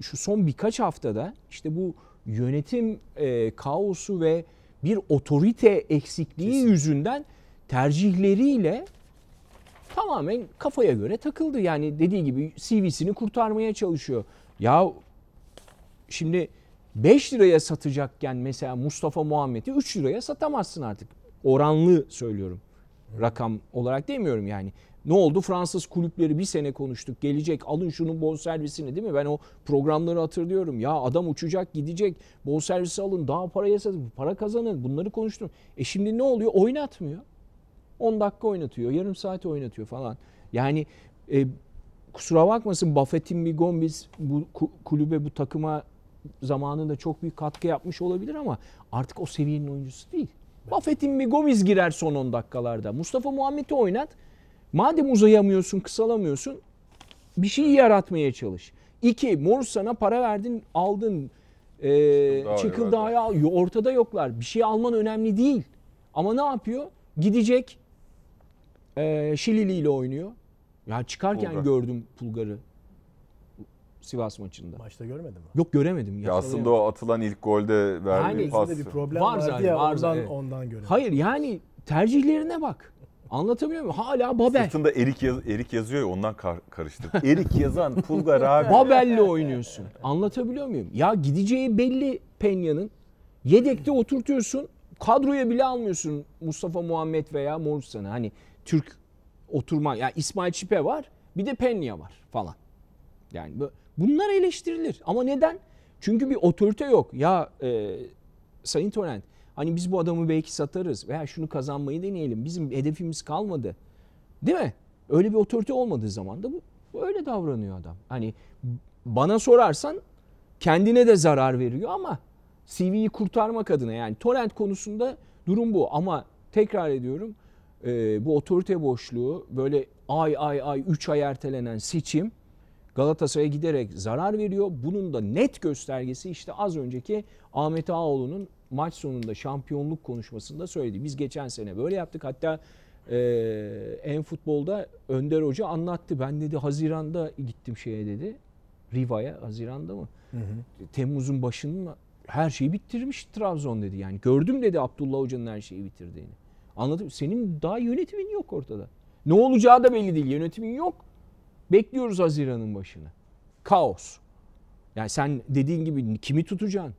C: şu son birkaç haftada işte bu yönetim e, kaosu ve bir otorite eksikliği yüzünden tercihleriyle tamamen kafaya göre takıldı. Yani dediği gibi CV'sini kurtarmaya çalışıyor. Ya şimdi 5 liraya satacakken mesela Mustafa Muhammed'i 3 liraya satamazsın artık. Oranlı söylüyorum. Rakam olarak demiyorum yani. Ne oldu? Fransız kulüpleri bir sene konuştuk. Gelecek alın şunun bonservisini değil mi? Ben o programları hatırlıyorum. Ya adam uçacak gidecek. Bonservisi alın daha paraya satın. Para kazanın. Bunları konuştum. E şimdi ne oluyor? Oynatmıyor. 10 dakika oynatıyor. Yarım saat oynatıyor falan. Yani e, kusura bakmasın Buffett'in bir Gomez bu ku- kulübe bu takıma zamanında çok büyük katkı yapmış olabilir ama artık o seviyenin oyuncusu değil. Buffett'in bir Gomez girer son 10 dakikalarda. Mustafa Muhammed'i oynat. Madem uzayamıyorsun, kısalamıyorsun bir şey yaratmaya çalış. İki, Morris sana para verdin, aldın. Ee, Çıkıldağı al. Yo- Ortada yoklar. Bir şey alman önemli değil. Ama ne yapıyor? Gidecek ee, Şilili ile oynuyor. Ya çıkarken
A: Pulgar.
C: gördüm Pulgar'ı Sivas maçında.
B: Maçta görmedin mi?
C: Yok göremedim.
A: Ya aslında o atılan ilk golde verdiği
C: Yani
A: pas.
B: Yüzünde bir problem
C: Var
B: vardı
C: zaten,
B: ya
C: var
B: ondan,
C: evet.
B: ondan.
C: Hayır yani tercihlerine bak. Anlatabiliyor muyum? Hala Babel.
A: Sırtında Erik, yaz, Erik yazıyor ya ondan kar, karıştırdım. Erik yazan Pulgar abi.
C: Babel'le oynuyorsun. Anlatabiliyor muyum? Ya gideceği belli Penya'nın. Yedekte oturtuyorsun. Kadroya bile almıyorsun Mustafa Muhammed veya Morrison'ı. Hani Türk oturma. Ya İsmail Çipe var. Bir de Penya var falan. Yani bu- bunlar eleştirilir. Ama neden? Çünkü bir otorite yok. Ya e, Sayın Torrent hani biz bu adamı belki satarız veya şunu kazanmayı deneyelim. Bizim hedefimiz kalmadı. Değil mi? Öyle bir otorite olmadığı zaman da bu öyle davranıyor adam. Hani bana sorarsan kendine de zarar veriyor ama CV'yi kurtarmak adına yani torrent konusunda durum bu ama tekrar ediyorum e, bu otorite boşluğu böyle ay ay ay 3 ay ertelenen seçim Galatasaray'a giderek zarar veriyor. Bunun da net göstergesi işte az önceki Ahmet Ağoğlu'nun maç sonunda şampiyonluk konuşmasında söyledi. Biz geçen sene böyle yaptık. Hatta e, en futbolda Önder Hoca anlattı. Ben dedi Haziran'da gittim şeye dedi. Riva'ya Haziran'da mı? Temmuz'un başında her şeyi bitirmiş Trabzon dedi. Yani gördüm dedi Abdullah Hoca'nın her şeyi bitirdiğini. Anladım. Senin daha yönetimin yok ortada. Ne olacağı da belli değil. Yönetimin yok. Bekliyoruz Haziran'ın başını. Kaos. Yani sen dediğin gibi kimi tutacaksın?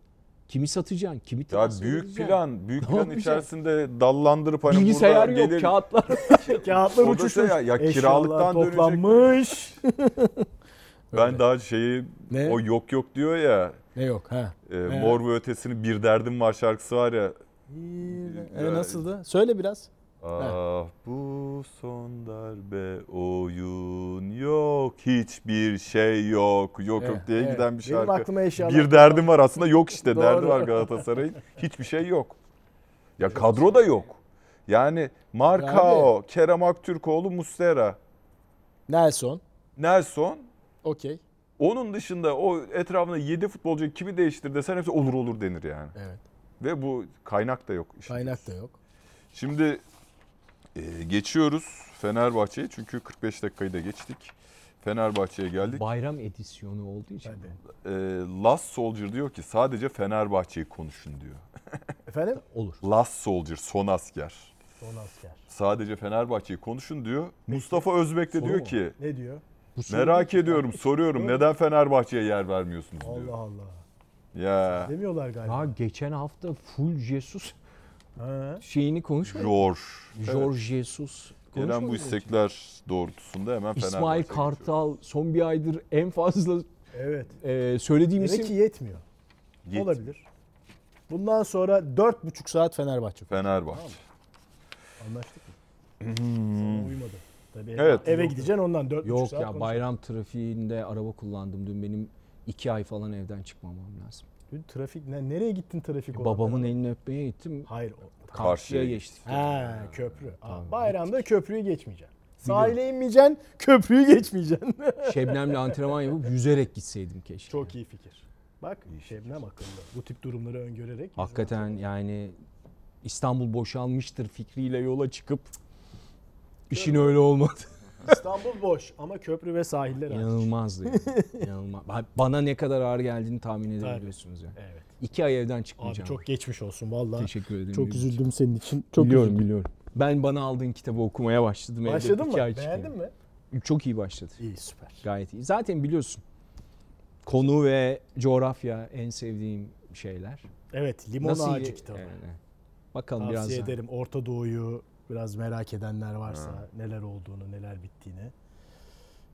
C: Kimi satacaksın? Kimi
A: Ya büyük plan, büyük
C: Ne
A: plan
C: yapacaksın?
A: içerisinde dallandırıp hani
C: Bilgisayar
A: burada
C: yok,
A: gelir.
C: kağıtlar.
B: Kağıtlar
A: O da
B: uçuşmuş.
A: şey ya, ya
B: Eşyalar
A: kiralıktan dönecek.
B: toplanmış.
A: Ben
B: Öyle.
A: daha şeyi
B: Ne?
A: o yok yok diyor ya.
B: Ne yok ha?
A: E? Mor ve Ötesi'nin Bir Derdim Var şarkısı var ya.
B: E, nasıldı? Söyle biraz.
A: Ah bu son darbe oyun yok hiçbir şey yok yok yok
B: Evet,
A: diye
B: evet.
A: giden bir
B: Benim
A: şarkı.
B: aklıma eşyalar.
A: Bir derdim var aslında yok işte
B: Doğru.
A: derdi var Galatasaray'ın. Hiçbir şey yok. Ya kadro da yok. Yani Marcao, Kerem Aktürkoğlu, Mustera,
B: Nelson.
A: Nelson
B: Okey.
A: onun dışında o etrafında 7 futbolcu kimi değiştir desen hepsi olur olur denir yani.
B: Evet.
A: Ve bu kaynak da yok.
B: Kaynak da yok.
A: Şimdi e, geçiyoruz Fenerbahçe'ye çünkü 45 dakikayı da geçtik. Fenerbahçe'ye geldik.
C: Bayram edisyonu olduğu için.
B: Hadi.
A: E, Last Soldier diyor ki sadece Fenerbahçe'yi konuşun diyor.
B: Efendim?
C: Olur.
A: Last Soldier, son asker.
B: Son asker.
A: Sadece Fenerbahçe'yi konuşun diyor. Mustafa Özbek de
B: Soru
A: diyor
B: mu?
A: ki
B: Ne diyor?
A: merak ediyorum soruyorum neden Fenerbahçe'ye yer vermiyorsunuz diyor.
B: Allah Allah.
A: Ya
B: Demiyorlar galiba.
C: Ya geçen hafta full Jesus
B: Ha.
C: şeyini konuşmadık.
A: George.
C: George Jesus.
A: Gelen bu
C: konuşmadık mı?
A: istekler doğrultusunda hemen
C: İsmail
A: Fenerbahçe'ye geçiyoruz.
C: Kartal son bir aydır en fazla
B: Evet.
C: e, söylediğim
B: Demek
C: isim
B: ki yetmiyor.
A: Yet-
B: Olabilir. Bundan sonra 4,5 saat Fenerbahçe.
A: Fenerbahçe.
B: Anlaştık mı? Sana uymadı. Tabii eve-
A: Evet.
B: eve gideceksin ondan 4,5
C: Yok
B: saat
C: ya
B: konuşalım.
C: bayram trafiğinde araba kullandım. Dün benim iki ay falan evden çıkmamam lazım.
B: Trafik ne, nereye gittin trafik olarak?
C: Babamın elini öpmeye gittim.
B: Hayır. O,
C: Karşıya
A: Karşıya
C: geçtik.
B: ha köprü. Aa,
C: Tamam.
B: bayramda köprüyü geçmeyeceksin. Sahile inmeyeceksin, köprüyü geçmeyeceksin.
C: Şebnem'le antrenman yapıp yüzerek gitseydim keşke.
B: Çok iyi fikir. Bak Şebnem akıllı. Bu tip durumları öngörerek.
C: Hakikaten yani İstanbul boşalmıştır fikriyle yola çıkıp işin öyle olmadı.
B: İstanbul boş ama köprü ve sahiller hariç.
C: İnanılmazdı yani. İnanılmaz. Bana ne kadar ağır geldiğini tahmin edebiliyorsunuz yani.
B: Evet.
C: İki ay evden
B: Abi
C: çıkmayacağım.
B: çok geçmiş olsun vallahi.
C: teşekkür ederim.
B: Çok üzüldüm senin için. Çok
C: biliyorum
B: üzüldüm.
C: biliyorum. Ben bana aldığın kitabı okumaya başladım. evde.
B: Başladın
C: İki ay
B: mı?
C: çıkıyor.
B: Beğendin mi?
C: Çok iyi başladı.
B: İyi süper.
C: Gayet iyi. Zaten biliyorsun konu ve coğrafya en sevdiğim şeyler.
B: Evet Limon
C: Nasıl
B: Ağacı kitabı.
C: Yani, Bakalım
B: Tavsiye
C: biraz
B: ederim. Orta Doğu'yu biraz merak edenler varsa neler olduğunu, neler bittiğini.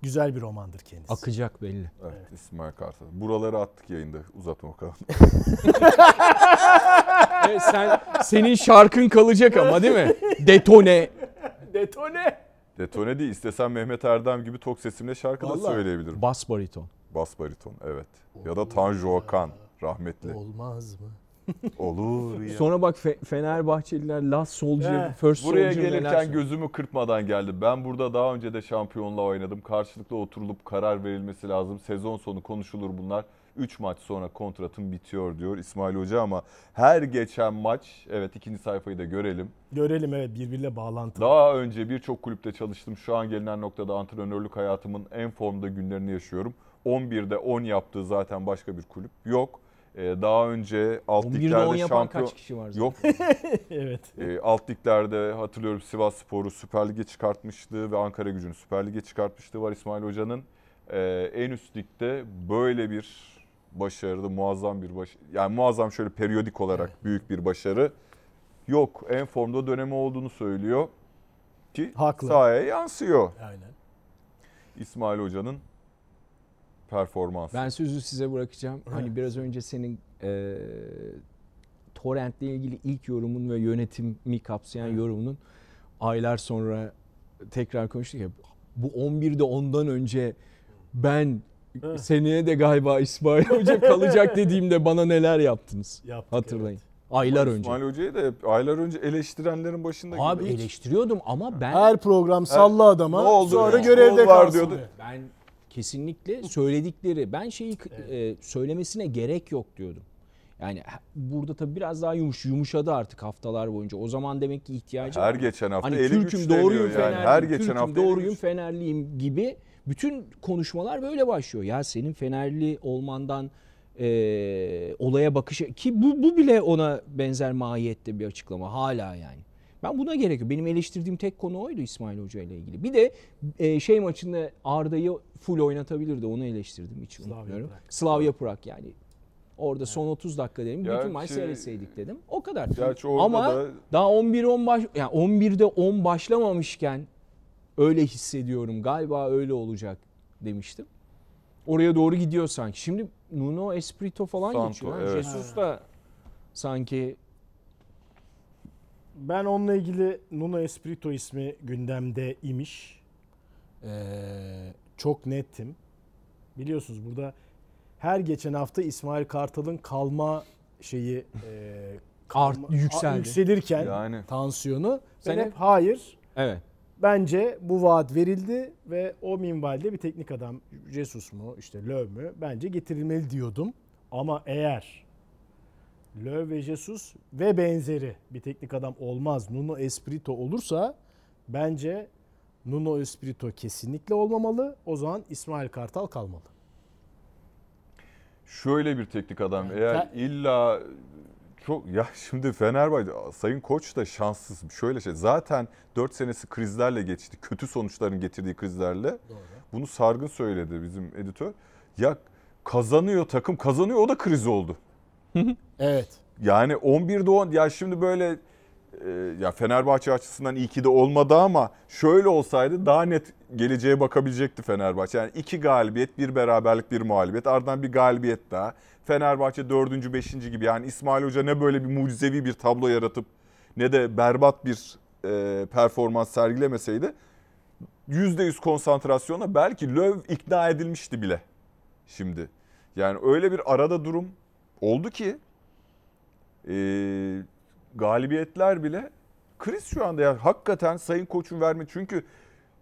B: Güzel bir romandır kendisi.
C: Akacak belli.
A: Evet, İsmail Kartal. Buraları attık yayında. Uzatma bakalım.
C: Evet, sen senin şarkın kalacak ama değil mi? Detone.
B: Detone.
A: Detone değil. İstesem Mehmet Erdem gibi tok sesimle şarkı da
B: Vallahi.
A: söyleyebilirim.
C: Bas bariton.
A: Bas bariton evet. Ya da Tanju Okan rahmetli.
B: Olmaz mı?
A: Olur ya.
C: Sonra bak Fe- Fenerbahçeliler Last Soldier,
B: He.
C: First
A: Buraya
C: neler
A: gelirken
C: söylüyor.
A: gözümü kırpmadan geldim. Ben burada daha önce de şampiyonla oynadım. Karşılıklı oturulup karar verilmesi lazım. Sezon sonu konuşulur bunlar. 3 maç sonra kontratım bitiyor diyor İsmail Hoca ama her geçen maç evet ikinci sayfayı da görelim.
B: Görelim evet birbiriyle bağlantılı.
A: Daha önce birçok kulüpte çalıştım. Şu an gelinen noktada antrenörlük hayatımın en formda günlerini yaşıyorum. 11'de 10 yaptığı zaten başka bir kulüp yok. Ee, daha önce alt
C: 11'de 10
A: liglerde şampiyon...
C: kaç kişi var? zaten?
A: Yok.
B: evet.
A: Ee, alt liglerde hatırlıyorum Sivas Spor'u Süper Lig'e çıkartmıştı ve Ankara gücünü Süper Lig'e çıkartmıştı var İsmail Hoca'nın. Ee, en üst ligde böyle bir başarılı muazzam bir baş yani muazzam şöyle periyodik olarak büyük bir başarı yok. En formda dönemi olduğunu söylüyor ki
B: Haklı.
A: sahaya yansıyor.
B: Aynen.
A: İsmail Hoca'nın performansı.
C: Ben sözü size bırakacağım. Hani biraz önce senin e, Torrent'le ilgili ilk yorumun ve yönetimi kapsayan yorumunun aylar sonra tekrar konuştuk ya. Bu 11'de ondan önce ben
B: Evet.
C: seneye de galiba İsmail Hoca kalacak dediğimde bana neler yaptınız.
B: Yaptık,
C: Hatırlayın.
B: evet.
C: Aylar önce.
A: İsmail Hoca'yı da hep aylar önce eleştirenlerin başında
C: Abi
A: gibi.
C: eleştiriyordum ama ben
B: Her program salla adama
A: Ne oldu
B: sonra
A: ya?
B: görevde kalsın
A: diyordu.
B: diyor.
C: Ben kesinlikle söyledikleri ben şeyi e, söylemesine gerek yok diyordum. Yani burada tabii biraz daha yumuş yumuşadı artık haftalar boyunca. O zaman demek ki ihtiyacı
A: Her
C: var.
A: geçen hafta
C: Hani
A: eli
C: Türk'üm doğruyum
A: yani.
C: Fenerliyim.
A: Her geçen
C: Türk'üm
A: hafta
C: doğruyum Fenerliyim gibi bütün konuşmalar böyle başlıyor. Ya senin Fenerli olmandan e, olaya bakışı ki bu, bu bile ona benzer mahiyette bir açıklama hala yani. Ben buna gerek yok. Benim eleştirdiğim tek konu oydu İsmail Hoca ile ilgili. Bir de e, şey maçında Arda'yı full oynatabilirdi. Onu eleştirdim hiç
B: Slavia
C: unutmuyorum.
B: Prag.
C: Slavia Prag yani. Orada son 30 dakika dedim. Bütün
A: Gerçi-
C: maç seyretseydik dedim. O kadar.
A: Gerçi
C: Ama
A: da
C: daha 11 10 baş yani 11'de 10 başlamamışken öyle hissediyorum. Galiba öyle olacak demiştim. Oraya doğru gidiyor sanki. Şimdi Nuno Espirito falan
A: Santo,
C: geçiyor.
A: evet.
C: Jesus da sanki
B: Ben onunla ilgili Nuno Espirito ismi gündemde imiş. Ee, çok nettim. Biliyorsunuz burada her geçen hafta İsmail Kartal'ın kalma şeyi e,
C: Art-
B: kalma-
C: yükseldi.
B: yükselirken
A: Yani.
B: tansiyonu
C: Sen
B: ben
C: hep
B: hayır
C: evet.
B: bence bu vaat verildi ve o minvalde bir teknik adam Jesus mu işte Löw mü bence getirilmeli diyordum. Ama eğer Löw ve Jesus ve benzeri bir teknik adam olmaz Nuno Espirito olursa bence Nuno Espirito kesinlikle olmamalı. O zaman İsmail Kartal kalmalı.
A: şöyle bir teknik adam
B: Yani
A: eğer
B: te-
A: illa çok ya şimdi Fenerbahçe Sayın Koç da şanssız. Şöyle şey zaten 4 senesi krizlerle geçti. Kötü sonuçların getirdiği krizlerle. Bunu Sargın söyledi bizim editör. Ya kazanıyor takım kazanıyor o da kriz oldu.
B: Evet.
A: Yani 11'de 10 ya şimdi böyle e, ya Fenerbahçe açısından iyi ki de olmadı ama şöyle olsaydı daha net geleceğe bakabilecekti Fenerbahçe. Yani iki galibiyet, bir beraberlik, bir mağlubiyet. Ardından bir galibiyet daha. Fenerbahçe dördüncü, beşinci gibi. Yani İsmail Hoca ne böyle bir mucizevi bir tablo yaratıp ne de berbat bir e, performans sergilemeseydi %100 konsantrasyona belki Löw ikna edilmişti bile şimdi. Yani öyle bir arada durum oldu ki e, galibiyetler bile kriz şu anda. Yani hakikaten Sayın Koç'un verme çünkü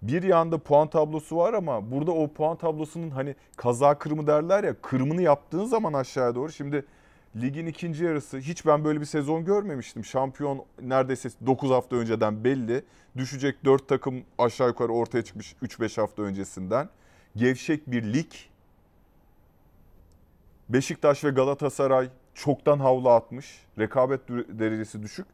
A: bir yanda puan tablosu var ama burada o puan tablosunun hani kaza kırımı derler ya kırımını yaptığın zaman aşağıya doğru şimdi ligin ikinci yarısı hiç ben böyle bir sezon görmemiştim. Şampiyon neredeyse 9 hafta önceden belli. Düşecek 4 takım aşağı yukarı ortaya çıkmış 3-5 hafta öncesinden. Gevşek bir lig. Beşiktaş ve Galatasaray çoktan havlu atmış. Rekabet derecesi düşük.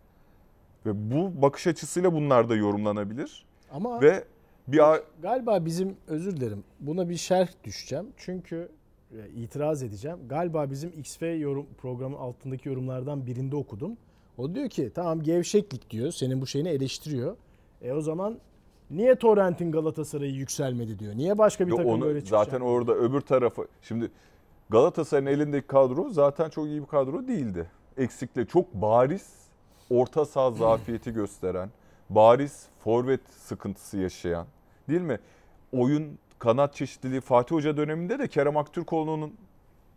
A: Ve bu bakış açısıyla bunlar da yorumlanabilir.
B: Ama
A: Ve bir
B: Galiba bizim özür dilerim buna bir şerh düşeceğim. Çünkü e, itiraz edeceğim. Galiba bizim XF yorum programı altındaki yorumlardan birinde okudum. O diyor ki tamam gevşeklik diyor. Senin bu şeyini eleştiriyor. E o zaman niye Torrent'in Galatasaray'ı yükselmedi diyor. Niye başka bir
A: Yo,
B: takım
A: onu
B: böyle çıkacak?
A: zaten orada öbür tarafı şimdi Galatasaray'ın elindeki kadro zaten çok iyi bir kadro değildi. Eksikle çok bariz orta saha zafiyeti gösteren, bariz forvet sıkıntısı yaşayan değil mi? Oyun kanat çeşitliliği Fatih Hoca döneminde de Kerem Aktürkoğlu'nun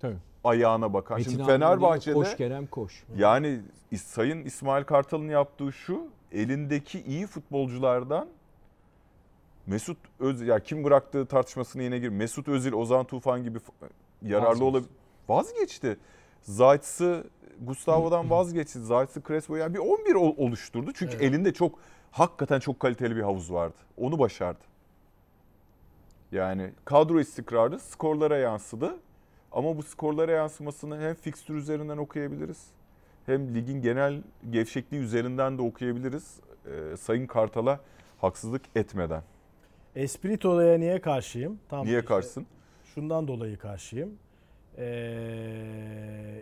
C: Tabii.
A: ayağına bakan.
C: Metin
A: Şimdi Fenerbahçe'de
C: koş Kerem koş.
A: yani Sayın İsmail Kartal'ın yaptığı şu elindeki iyi futbolculardan Mesut Özil ya kim bıraktığı tartışmasına yine gir. Mesut Özil, Ozan Tufan gibi yararlı olabilir. Vazgeçti. Zayt'sı Gustavo'dan vazgeçti. Zayt'sı Crespo yani bir 11 ol- oluşturdu. Çünkü
B: Evet.
A: elinde çok hakikaten çok kaliteli bir havuz vardı. Onu başardı. Yani kadro istikrarı skorlara yansıdı. Ama bu skorlara yansımasını hem fikstür üzerinden okuyabiliriz. Hem ligin genel gevşekliği üzerinden de okuyabiliriz. Ee, Sayın Kartal'a haksızlık etmeden.
B: Espirito'ya niye karşıyım? Tam
A: Niye
B: işte
A: karşısın?
B: Şundan dolayı karşıyım. Ee,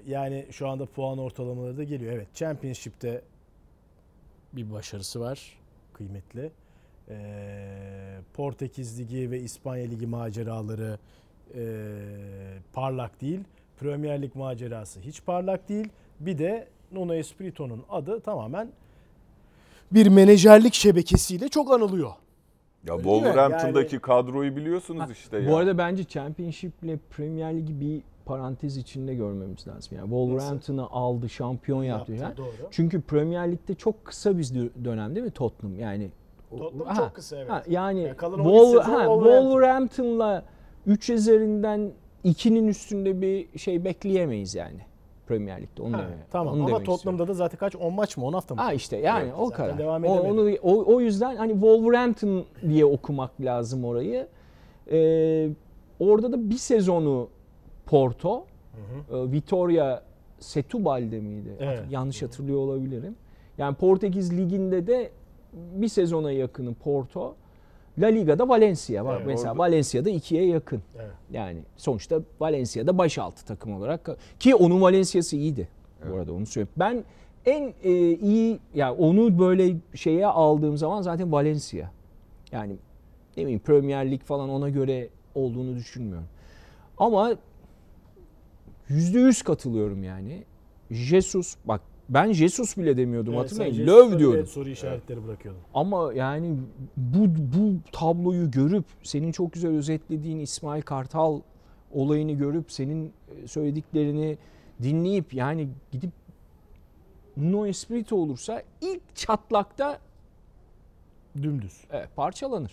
B: yani şu anda puan ortalamaları da geliyor. Evet Championship'te bir başarısı var. Kıymetli. Ee, Portekiz Ligi ve İspanya Ligi maceraları e, parlak değil. Premier Lig macerası hiç parlak değil. Bir de Nuno Espirito'nun adı tamamen bir menajerlik şebekesiyle çok anılıyor.
A: Ya
B: Öyle?
A: Wolverhampton'daki
B: Yani-
A: kadroyu biliyorsunuz işte ya.
C: Bu arada bence Championship ile Premier Ligi bir parantez içinde görmemiz lazım. Yani Wolverhampton'ı aldı, şampiyon yaptı.
B: Yaptı,
C: Yani.
B: doğru.
C: Çünkü Premier Lig'de çok kısa bir dö- dönem değil mi Tottenham? Yani
B: Tottenham
C: Ha,
B: çok kısa evet.
C: ha, yani
B: Yani kalan
C: Wol-
B: 12 sezon
C: ha,
B: Wolverhampton.
C: Wolverhampton'la 3 üzerinden 2'nin üstünde bir şey bekleyemeyiz yani Premier Lig'de. Onu
B: Ha,
C: demek-
B: tamam
C: onu
B: ama. Tottenham'da da zaten kaç 10 maç mı 10 hafta mı?
C: Ha işte yani
B: Evet,
C: o kadar.
B: devam
C: o, onu, o, o yüzden hani Wolverhampton diye okumak lazım orayı. Ee, orada da bir sezonu Porto, e, Vitoria Setubal'de miydi?
B: Evet.
C: Yanlış hatırlıyor olabilirim. Yani Portekiz Ligi'nde de bir sezona yakını Porto. La Liga'da Valencia var.
B: Evet,
C: Mesela
A: orada-
C: Valencia'da ikiye yakın.
B: Evet.
C: Yani sonuçta Valencia'da başaltı takım olarak ki onun Valencia'sı iyiydi. Bu arada onu söyleyeyim. Ben en e, iyi yani onu böyle şeye aldığım zaman zaten Valencia. Yani ne bileyim Premier Lig falan ona göre olduğunu düşünmüyorum. Ama yüzde yüz katılıyorum yani. Jesus bak ben Jesus bile demiyordum
B: Evet,
C: hatırlayın. Löv diyordum.
B: Soru işaretleri bırakıyordun.
C: Ama yani bu bu tabloyu görüp senin çok güzel özetlediğin İsmail Kartal olayını görüp senin e, söylediklerini dinleyip yani gidip Nuno Espirito olursa ilk çatlakta
B: Dümdüz.
C: evet, parçalanır.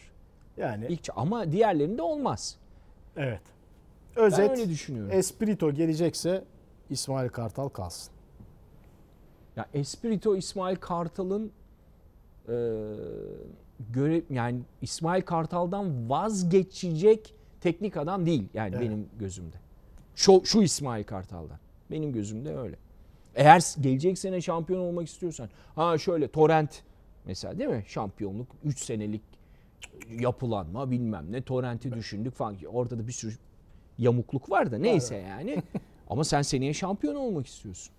B: Yani
C: İlk ama diğerlerinde olmaz.
B: evet.
C: Ben
B: Özet
C: öyle düşünüyorum.
B: Espirito gelecekse İsmail Kartal kalsın.
C: Ya Espirito İsmail Kartal'ın e, göre yani İsmail Kartal'dan vazgeçecek teknik adam değil yani
B: Evet.
C: benim gözümde. Şu, şu İsmail Kartal'dan. Benim gözümde öyle. Eğer gelecek sene şampiyon olmak istiyorsan ha şöyle Torrent mesela değil mi? Şampiyonluk 3 senelik yapılanma bilmem ne Torrent'i düşündük falan. Orada da bir sürü yamukluk var da neyse yani. Ama sen seneye şampiyon olmak istiyorsun.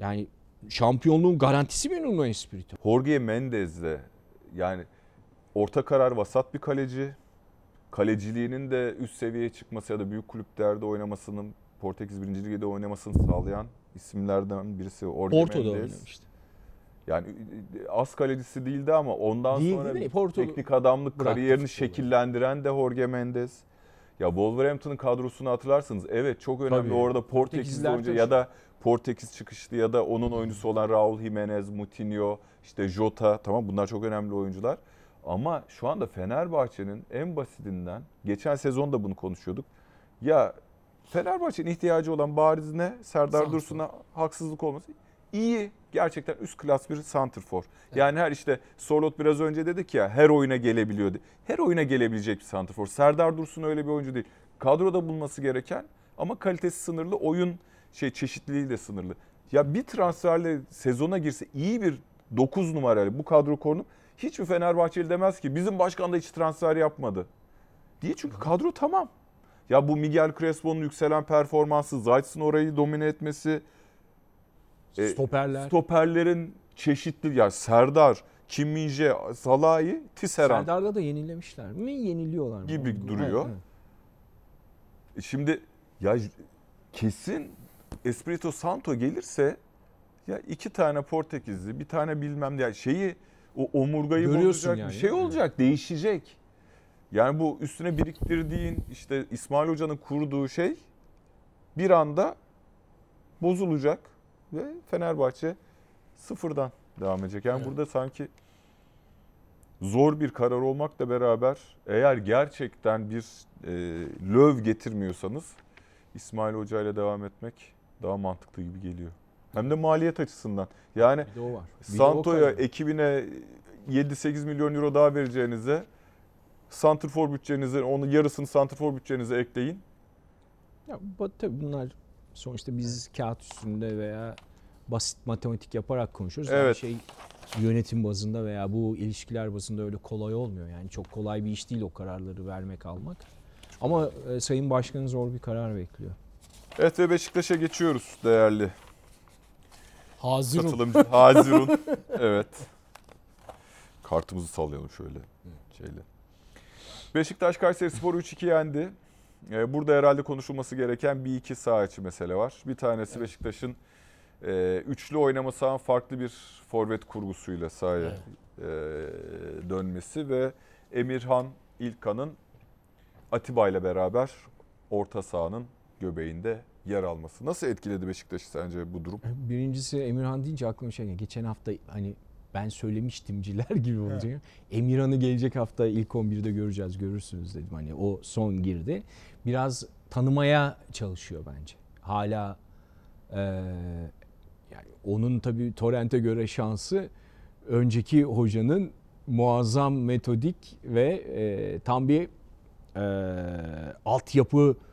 C: Yani şampiyonluğun garantisi mi Nuno Espirito?
A: Jorge Mendes de yani orta karar vasat bir kaleci. Kaleciliğinin de üst seviyeye çıkması ya da büyük kulüplerde oynamasının Portekiz 1. Lig'de oynamasını sağlayan isimlerden birisi Jorge
C: Porto'da
A: Mendes.
C: oynamıştı.
A: Yani az kalecisi değildi ama ondan
C: Değildi
A: sonra
C: de Porto
A: teknik adamlık kariyerini şekillendiren de Jorge Mendes. Ya Wolverhampton'ın kadrosunu hatırlarsınız. Evet çok önemli
C: Tabii.
A: orada Portekizli oyuncu ya da Portekiz çıkışlı ya da onun oyuncusu olan Raul Jimenez, Moutinho, işte Jota tamam bunlar çok önemli oyuncular. Ama şu anda Fenerbahçe'nin en basitinden geçen sezon da bunu konuşuyorduk. Ya Fenerbahçe'nin ihtiyacı olan bariz ne? Serdar. Dursun'a haksızlık olması. İyi gerçekten üst klas bir santrfor. Yani her işte Sorlot biraz önce dedik ya her oyuna gelebiliyordu. Her oyuna gelebilecek bir santrfor. Serdar Dursun öyle bir oyuncu değil. Kadroda bulması gereken ama kalitesi sınırlı, oyun şey çeşitliliği de sınırlı. Ya bir transferle sezona girse iyi bir 9 numaralı bu kadro konup hiçbir Fenerbahçeli demez ki bizim başkan da hiç transfer yapmadı. Diye çünkü kadro tamam. Ya bu Miguel Crespo'nun yükselen performansı, Zayt'sın orayı domine etmesi, E,
C: Stoperler.
A: stoperlerin çeşitli ya Serdar, Kim Min-jae, Salahi, Tisserand.
C: Serdar'da da yenilemişler mi? Yeniliyorlar mı?
A: Gibi duruyor.
C: Evet, evet.
A: Şimdi ya kesin Espirito Santo gelirse ya iki tane Portekizli, bir tane bilmem ne yani şeyi o omurgayı bozacak
C: yani,
A: bir şey olacak, değişecek. Yani bu üstüne biriktirdiğin işte İsmail Hoca'nın kurduğu şey bir anda bozulacak ve Fenerbahçe sıfırdan devam edecek. Yani
B: Evet.
A: burada sanki zor bir karar olmakla beraber eğer gerçekten bir e, löv getirmiyorsanız İsmail Hoca ile devam etmek daha mantıklı gibi geliyor. Hem de maliyet açısından. Yani Santo'ya ekibine 7-8 milyon euro daha vereceğinize Santrfor bütçenize onun yarısını Santrfor bütçenize ekleyin.
C: Ya, bu- tabii bunlar sonuçta biz kağıt üstünde veya basit matematik yaparak konuşuyoruz.
A: Evet.
C: şey yönetim bazında veya bu ilişkiler bazında öyle kolay olmuyor. Yani çok kolay bir iş değil o kararları vermek almak. Ama e, Sayın Başkan'ın zor bir karar bekliyor.
A: Evet ve Beşiktaş'a geçiyoruz değerli
B: Hazırım.
A: katılımcı. Hazirun. evet. Kartımızı sallayalım şöyle şeyle. Beşiktaş Kayseri Spor 3-2 yendi. Ee, burada herhalde konuşulması gereken bir iki saha içi mesele var. Bir tanesi Beşiktaş'ın e, üçlü oynamasından farklı bir forvet kurgusuyla sahaya e, dönmesi ve Emirhan İlkan'ın Atiba ile beraber orta sahanın göbeğinde yer alması. Nasıl etkiledi Beşiktaş'ı sence bu durum?
C: Birincisi Emirhan deyince aklıma şey geldi. Geçen hafta hani ben söylemiştimciler gibi olacak. Emirhan'ı gelecek hafta ilk 11'de göreceğiz, görürsünüz dedim. Hani o son girdi. Biraz tanımaya çalışıyor bence. Hala e, yani onun tabii Torrent'e göre şansı önceki hocanın muazzam metodik ve e, tam bir e, altyapı e,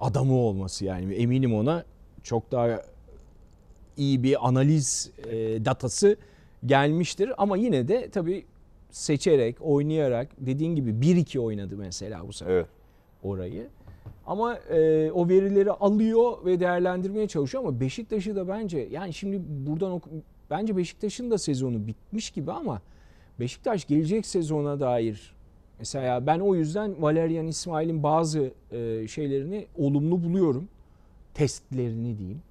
C: adamı olması yani eminim ona çok daha iyi bir analiz e, datası gelmiştir ama yine de tabii seçerek, oynayarak dediğin gibi 1-2 oynadı mesela bu sefer
A: Evet.
C: orayı. Ama e, o verileri alıyor ve değerlendirmeye çalışıyor ama Beşiktaş'ı da bence yani şimdi buradan ok- bence Beşiktaş'ın da sezonu bitmiş gibi ama Beşiktaş gelecek sezona dair mesela ben o yüzden Valerian İsmail'in bazı e, şeylerini olumlu buluyorum. Testlerini diyeyim.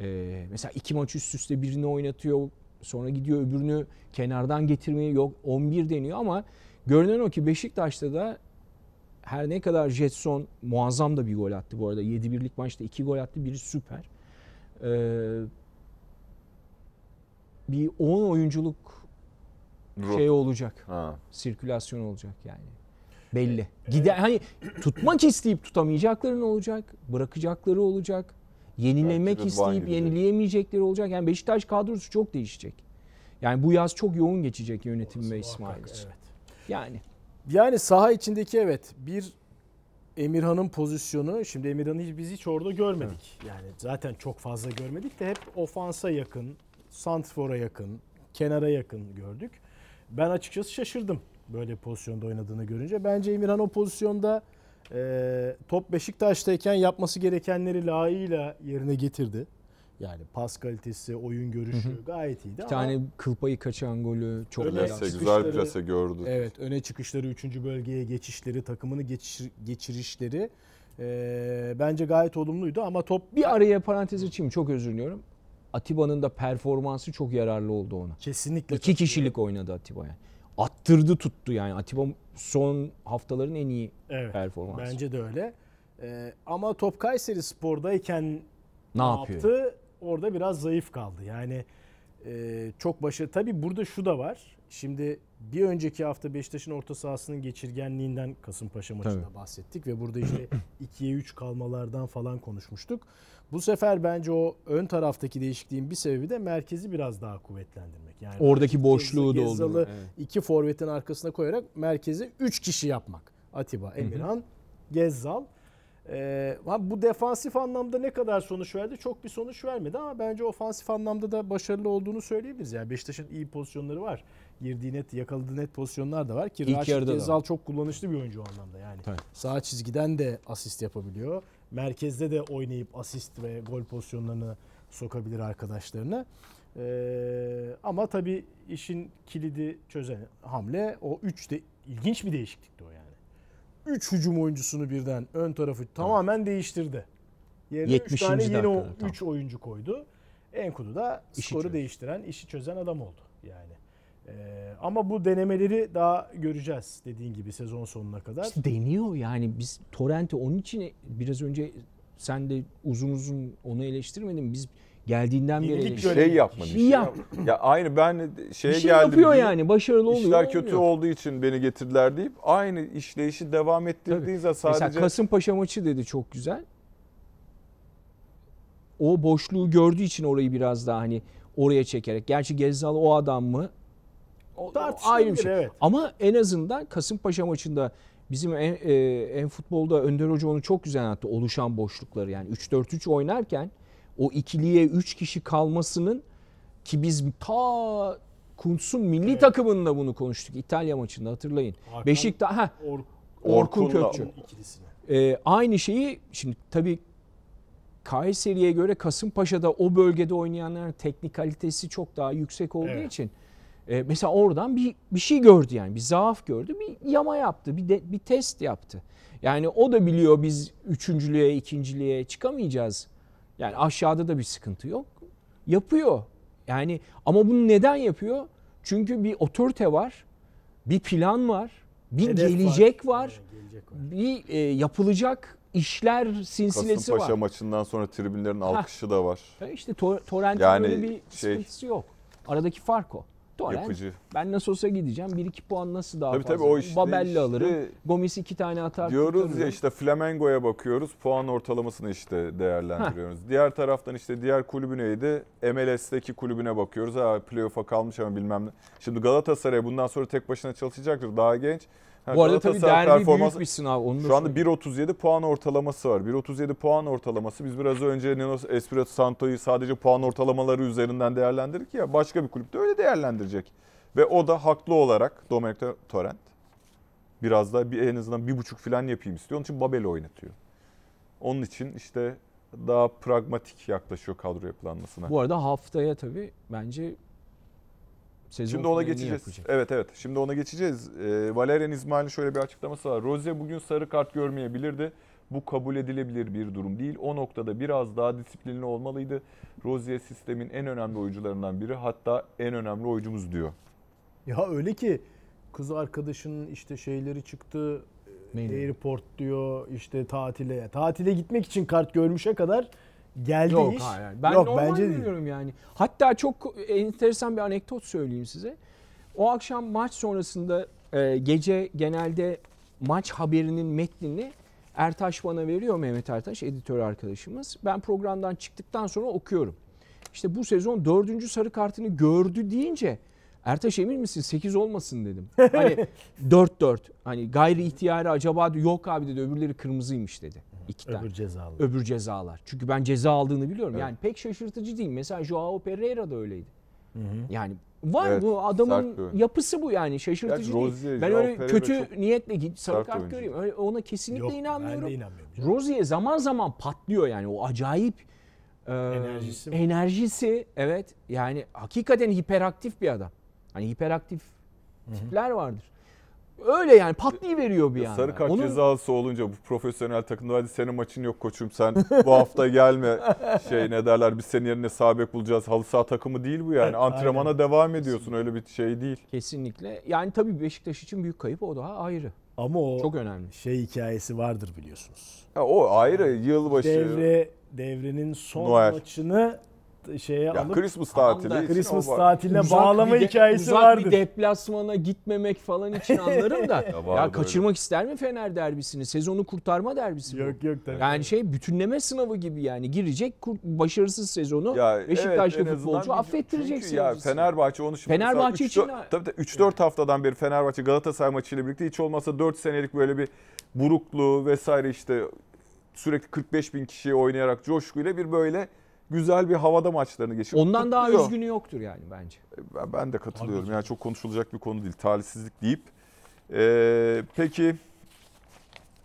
C: E, mesela iki maç üst üste birini oynatıyor. Sonra gidiyor öbürünü kenardan getirmeyi yok 11 deniyor ama görünen o ki Beşiktaş'ta da her ne kadar Jetson muazzam da bir gol attı bu arada. 7-1'lik maçta 2 gol attı. Biri süper. Ee, bir 10 oyunculuk
A: Ruh.
C: şey olacak.
A: Ha.
C: Sirkülasyon olacak yani. Belli. Gider hani tutmak isteyip tutamayacakların olacak. Bırakacakları olacak. Yenilemek
A: Belki
C: isteyip
A: gidecek.
C: yenileyemeyecekleri olacak. Yani Beşiktaş kadrosu çok değişecek. Yani bu yaz çok yoğun geçecek yönetim ve İsmail için.
B: evet.
C: Yani
B: Yani saha içindeki evet bir Emirhan'ın pozisyonu şimdi Emirhan'ı hiç- biz hiç orada görmedik. Yani zaten çok fazla görmedik de hep ofansa yakın, santrfora yakın, kenara yakın gördük. Ben açıkçası şaşırdım böyle pozisyonda oynadığını görünce. Bence Emirhan o pozisyonda e, top Beşiktaş'tayken yapması gerekenleri layığıyla yerine getirdi. Yani pas kalitesi, oyun görüşü gayet iyiydi
C: bir
B: ama
C: tane kıl payı kaçan golü çok helal.
A: Plase, güzel plase gördü.
B: Evet öne çıkışları, 3. bölgeye geçişleri, takımını geçir, geçirişleri e, bence gayet olumluydu ama top
C: Bir araya parantez açayım çok özür diliyorum. Atiba'nın da performansı çok yararlı oldu ona.
B: kesinlikle
C: İki kişilik oynadı Atiba yani. Attırdı tuttu yani. Atiba son haftaların en iyi
B: evet,
C: performansı.
B: bence de öyle. E, ama top Kayseri Spor'dayken
C: ne,
B: ne
C: yapıyor?
B: yaptı? Orada biraz zayıf kaldı. Yani e, çok başı tabii burada şu da var. Şimdi bir önceki hafta Beşiktaş'ın orta sahasının geçirgenliğinden Kasımpaşa maçında
C: Tabii.
B: bahsettik ve burada işte 2'ye 3 kalmalardan falan konuşmuştuk. Bu sefer bence o ön taraftaki değişikliğin bir sebebi de merkezi biraz daha kuvvetlendirmek. Yani
C: Oradaki boşluğu doldurmak. Evet.
B: iki forvetin arkasına koyarak merkezi 3 kişi yapmak. Atiba, Emirhan, Gezzal. Ee, bu defansif anlamda ne kadar sonuç verdi? Çok bir sonuç vermedi ama bence ofansif anlamda da başarılı olduğunu söyleyebiliriz. Yani Beşiktaş'ın iyi pozisyonları var. Girdiği net, yakaladığı net pozisyonlar da var ki
C: İlk
B: Raşit Gezzal çok kullanışlı bir oyuncu o anlamda yani.
C: Tabii.
B: Sağ çizgiden de asist yapabiliyor. Merkezde de oynayıp asist ve gol pozisyonlarını sokabilir arkadaşlarına. Ee, ama tabii işin kilidi çözen hamle o 3 de ilginç bir değişiklikti o yani. 3 hücum oyuncusunu birden ön tarafı tamamen değiştirdi. Yerine 3
C: 70.
B: tane yeni
C: dakikada, tamam.
B: 3 oyuncu koydu. Enkudu da
C: İşi
B: skoru
C: çözdü.
B: değiştiren, işi çözen adam oldu yani. Ee, ama bu denemeleri daha göreceğiz dediğin gibi sezon sonuna kadar.
C: İşte deniyor yani biz Torrent'i onun için biraz önce sen de uzun uzun onu eleştirmedin. Biz geldiğinden beri eleştirdik.
A: Şey yapma bir
C: Bir
A: şey.
C: yap.
A: Ya aynı ben şeye
C: bir şey
A: geldim
C: yapıyor
A: diye
C: yani başarılı oluyor.
A: İşler kötü
C: olmuyor.
A: olduğu için beni getirdiler deyip aynı işleyişi devam ettirdiği zaman sadece
C: Mesela Kasımpaşa maçı dedi çok güzel. O boşluğu gördüğü için orayı biraz daha hani oraya çekerek. Gerçi Gezzal o adam mı? O, o ayrı bir şey.
B: evet.
C: Ama en azından Kasımpaşa maçında bizim en, e, en futbolda Önder Hoca onu çok güzel anlattı. Oluşan boşlukları yani 3-4-3 oynarken o ikiliye 3 kişi kalmasının ki biz ta Kuntz'un milli
B: Evet.
C: takımında bunu konuştuk. İtalya maçında hatırlayın.
B: Hakan
C: Beşiktaş ha
B: Or-
C: Orkun
A: Orkun'la-
C: Kökçü. Ee, aynı şeyi şimdi tabii Kayseri'ye göre Kasımpaşa'da o bölgede oynayanların teknik kalitesi çok daha yüksek olduğu
B: Evet.
C: için E, mesela oradan bir bir şey gördü yani bir zaaf gördü bir yama yaptı bir de, bir test yaptı. Yani o da biliyor biz üçüncülüğe ikinciliğe çıkamayacağız. Yani aşağıda da bir sıkıntı yok. Yapıyor. Yani ama bunu neden yapıyor? Çünkü bir otorite var, bir plan var, bir
B: Hedef
C: gelecek var,
B: Evet, gelecek var.
C: bir e, yapılacak işler silsilesi
A: Kasımpaşa
C: var.
A: maçından sonra tribünlerin alkışı da var.
C: E İşte Tor- Torrent'in
A: Yani
C: böyle bir
A: şey-
C: sıkıntısı yok. Aradaki fark o. Torrent,
A: Yapıcı.
C: ben nasıl olsa gideceğim. 1-2 puan nasıl daha
A: Tabii
C: fazla?
A: tabii o işte
C: Babel'le
A: işte
C: alırım. Gomis 2 tane atar.
A: Diyoruz ya
C: kurtarırım.
A: işte Flamengo'ya bakıyoruz. Puan ortalamasını işte değerlendiriyoruz. Diğer taraftan işte diğer kulübü neydi? MLS'teki kulübüne bakıyoruz. Ha playoff'a kalmış ama bilmem ne. Şimdi Galatasaray bundan sonra tek başına çalışacaktır. Daha genç. Ha,
C: Bu arada tabii derbi büyük bir sınav. Onu
A: Şu anda
C: söyleyeyim.
A: 1.37 puan ortalaması var. 1.37 puan ortalaması. Biz biraz önce Nino Espirito Santo'yu sadece puan ortalamaları üzerinden değerlendirdik ya. Başka bir kulüpte öyle değerlendirecek. Ve o da haklı olarak Domenico Torrent biraz da bir, en azından bir buçuk falan yapayım istiyor. Onun için Babel'i oynatıyor. Onun için işte daha pragmatik yaklaşıyor kadro yapılanmasına.
C: Bu arada haftaya tabii bence sezon
A: Şimdi ona geçeceğiz. Evet evet. Şimdi ona geçeceğiz. Ee, Valerian İsmail'in şöyle bir açıklaması var. Rozier bugün sarı kart görmeyebilirdi. Bu kabul edilebilir bir durum değil. O noktada biraz daha disiplinli olmalıydı. Rozier sistemin en önemli oyuncularından biri. Hatta en önemli oyuncumuz diyor.
B: Ya öyle ki kız arkadaşının işte şeyleri çıktı.
C: Neydi?
B: Airport diyor işte tatile. Tatile gitmek için kart görmüşe kadar geldi
C: Yok
B: iş.
C: hayır. Ben
B: Yok
C: normal
B: bence değil.
C: görüyorum yani. Hatta çok enteresan bir anekdot söyleyeyim size. O akşam maç sonrasında e, gece genelde maç haberinin metnini Ertaş bana veriyor Mehmet Ertaş editör arkadaşımız. Ben programdan çıktıktan sonra okuyorum. İşte bu sezon dördüncü sarı kartını gördü deyince Ertaş emin misin 8 olmasın dedim. Hani 4-4 hani gayri ihtiyari acaba yok abi dedi öbürleri kırmızıymış dedi. İki tane
B: Öbür cezalı.
C: öbür cezalar. Çünkü ben ceza aldığını biliyorum.
A: Evet.
C: Yani pek şaşırtıcı değil. Mesela Joao Pereira da öyleydi. Yani var
A: Evet,
C: bu adamın yapısı bu yani şaşırtıcı değil.
A: Rozier,
C: Ben
A: Joao
C: öyle
A: Pereira
C: kötü
A: çok
C: niyetle git sarı kart göreyim. Öyle ona kesinlikle
B: Yok,
C: inanmıyorum.
B: Ben de inanmıyorum.
C: Rozier zaman zaman patlıyor yani o acayip e,
B: Enerjisi mi?
C: enerjisi evet yani hakikaten hiperaktif bir adam. Hani hiperaktif tipler vardır. Öyle yani patlayıveriyor bir anda.
A: Sarı kart
C: Onun-
A: cezası olunca bu profesyonel takımda hadi senin maçın yok koçum sen bu hafta gelme şey ne derler biz senin yerine sağ bek bulacağız. Halı saha takımı değil bu yani. Antrenmana devam ediyorsun öyle bir şey değil.
C: Kesinlikle. Yani tabii Beşiktaş için büyük kayıp o daha ayrı.
B: Ama o
C: Çok önemli.
B: şey hikayesi vardır biliyorsunuz.
A: Ha, o ayrı yılbaşı.
B: Devre devrenin son
A: Noel.
B: maçını şeye
A: ya
B: alıp
A: Christmas
C: Tamam
A: tatili. için
B: Christmas
A: o
B: tatiline
C: Uzak
B: bağlama
C: bir de-
B: hikayesi
C: uzak
B: vardır.
C: bir deplasmana gitmemek falan için anlarım da.
A: Ya
C: ya, kaçırmak ister mi Fener derbisini? Sezonu kurtarma derbisi bu.
B: Yok yok tabii.
C: Yani şey bütünleme sınavı gibi yani girecek başarısız sezonu
A: Ya
C: Beşiktaşlı
A: evet,
C: futbolcu affettireceksin.
A: Çünkü ya Fenerbahçe onu şimdi
C: Fenerbahçe için de-
A: 3-4 haftadan beri Fenerbahçe Galatasaray maçıyla birlikte hiç olmazsa 4 senelik böyle bir burukluğu vesaire işte sürekli 45 bin kişiye oynayarak coşkuyla bir böyle güzel bir havada maçlarını geçiyor.
C: Ondan daha
A: Kutluyor.
C: üzgünü yoktur yani bence.
A: Ben, ben de katılıyorum.
B: Tabii
A: Yani çok konuşulacak bir konu değil. Talihsizlik deyip. Ee, peki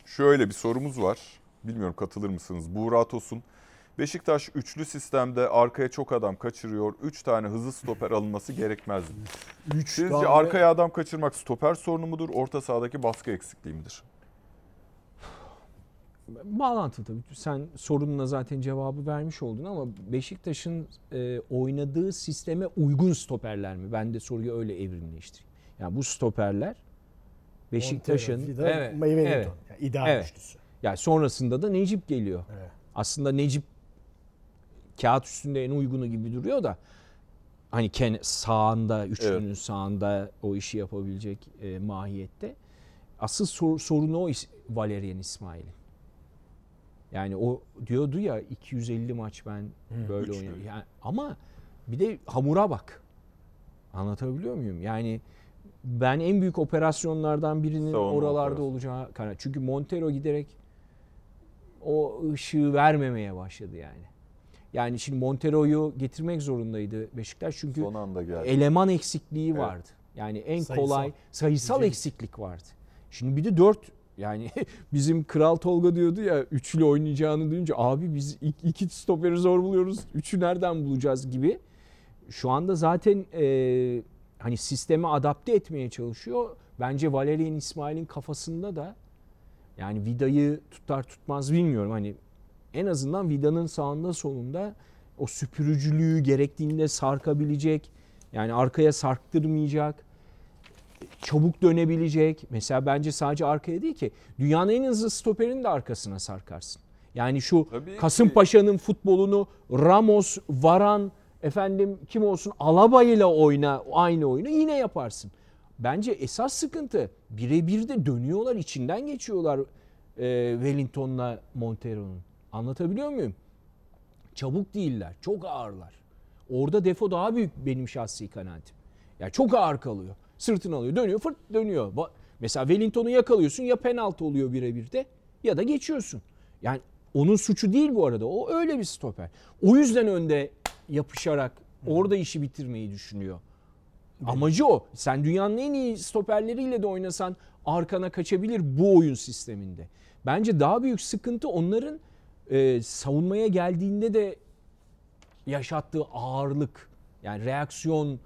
A: şöyle bir sorumuz var. Bilmiyorum katılır mısınız? Buğra Tosun. Beşiktaş üçlü sistemde arkaya çok adam kaçırıyor. Üç tane hızlı stoper alınması gerekmez mi?
B: Üç
A: Sizce
B: tane-
A: arkaya adam kaçırmak stoper sorunu mudur? Orta sahadaki baskı eksikliği midir?
C: Bağlantılı tabii. Sen sorununa zaten cevabı vermiş oldun ama Beşiktaş'ın e, oynadığı sisteme uygun stoperler mi? Ben de soruyu öyle evrimleştireyim. Yani bu stoperler Beşiktaş'ın evet,
B: Wellington.
C: evet.
B: Yani ideal
C: Evet.
B: üçlüsü.
C: Yani sonrasında da Necip geliyor.
B: Evet.
C: Aslında Necip kağıt üstünde en uygunu gibi duruyor da hani ken sağında, üçlünün sağında o işi yapabilecek e, mahiyette. Asıl sor- sorunu o is- Valerian İsmail'in. Yani o diyordu ya 250 maç ben böyle
A: Üç
C: oynadım. Yani ama bir de hamura bak. Anlatabiliyor muyum? Yani ben en büyük operasyonlardan birinin
A: Savunma
C: oralarda
A: operasyonu.
C: olacağı karar. Çünkü Montero giderek o ışığı vermemeye başladı yani. Yani şimdi Montero'yu getirmek zorundaydı Beşiktaş çünkü
A: Son anda geldi.
C: eleman eksikliği
A: Evet.
C: vardı. Yani en
B: Sayısal.
C: kolay sayısal
B: Nicelik.
C: eksiklik vardı. Şimdi bir de dört yani bizim Kral Tolga diyordu ya üçlü oynayacağını duyunca abi biz iki, stoperi zor buluyoruz. Üçü nereden bulacağız gibi. Şu anda zaten e, hani sisteme adapte etmeye çalışıyor. Bence Valerian İsmail'in kafasında da yani Vida'yı tutar tutmaz bilmiyorum. Hani en azından Vida'nın sağında solunda o süpürücülüğü gerektiğinde sarkabilecek. Yani arkaya sarktırmayacak. Çabuk dönebilecek. Mesela bence sadece arkaya değil ki. Dünyanın en hızlı stoperini de arkasına sarkarsın. Yani şu
A: Tabii.
C: Kasımpaşa'nın futbolunu Ramos, Varan, efendim kim olsun Alaba ile oyna aynı oyunu yine yaparsın. Bence esas sıkıntı birebir de dönüyorlar içinden geçiyorlar e, Wellington'la Montero'nun. Anlatabiliyor muyum? Çabuk değiller. Çok ağırlar. Orada defo daha büyük benim şahsi kanaatim. Ya çok ağır kalıyor. Sırtını alıyor. Dönüyor fırt dönüyor. Mesela Wellington'u yakalıyorsun ya penaltı oluyor birebir de ya da geçiyorsun. Yani onun suçu değil bu arada. O öyle bir stoper. O yüzden önde yapışarak orada işi bitirmeyi düşünüyor. Amacı o. Sen dünyanın en iyi stoperleriyle de oynasan arkana kaçabilir bu oyun sisteminde. Bence daha büyük sıkıntı onların e, savunmaya geldiğinde de yaşattığı ağırlık. Yani reaksiyon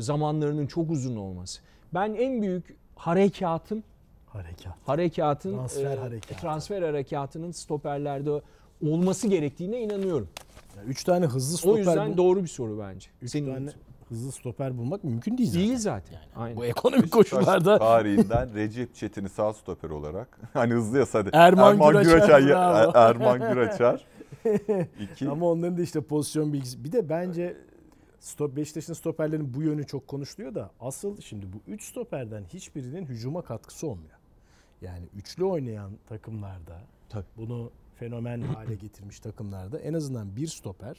C: zamanlarının çok uzun olması. Ben en büyük harekatın
B: Harekat.
C: harekatın
B: Transfer
C: e,
B: harekatı.
C: transfer harekatının stoperlerde olması gerektiğine inanıyorum.
B: Ya üç tane hızlı
C: O
B: stoper
C: yüzden
B: bul-
C: doğru bir soru bence.
B: üç
C: Senin
B: tane hızlı stoper bulmak mümkün değil zaten.
C: değil zaten. Aynen.
B: Bu ekonomik
A: Beşiktaş
B: koşullarda
A: tarihinden Recep Çetin'i sağ stoper olarak. hani hızlı ya hadi.
B: Erman Güraçar,
A: ya-
B: bravo.
A: Erman Güraçar. İki.
B: ama onların da işte pozisyon bilgisi. Bir de bence stop Beşiktaş'ın stoperlerin bu yönü çok konuşuluyor da asıl şimdi bu 3 stoperden hiçbirinin hücuma katkısı olmuyor. Yani üçlü oynayan takımlarda
C: Tabii.
B: bunu fenomen hale getirmiş takımlarda en azından bir stoper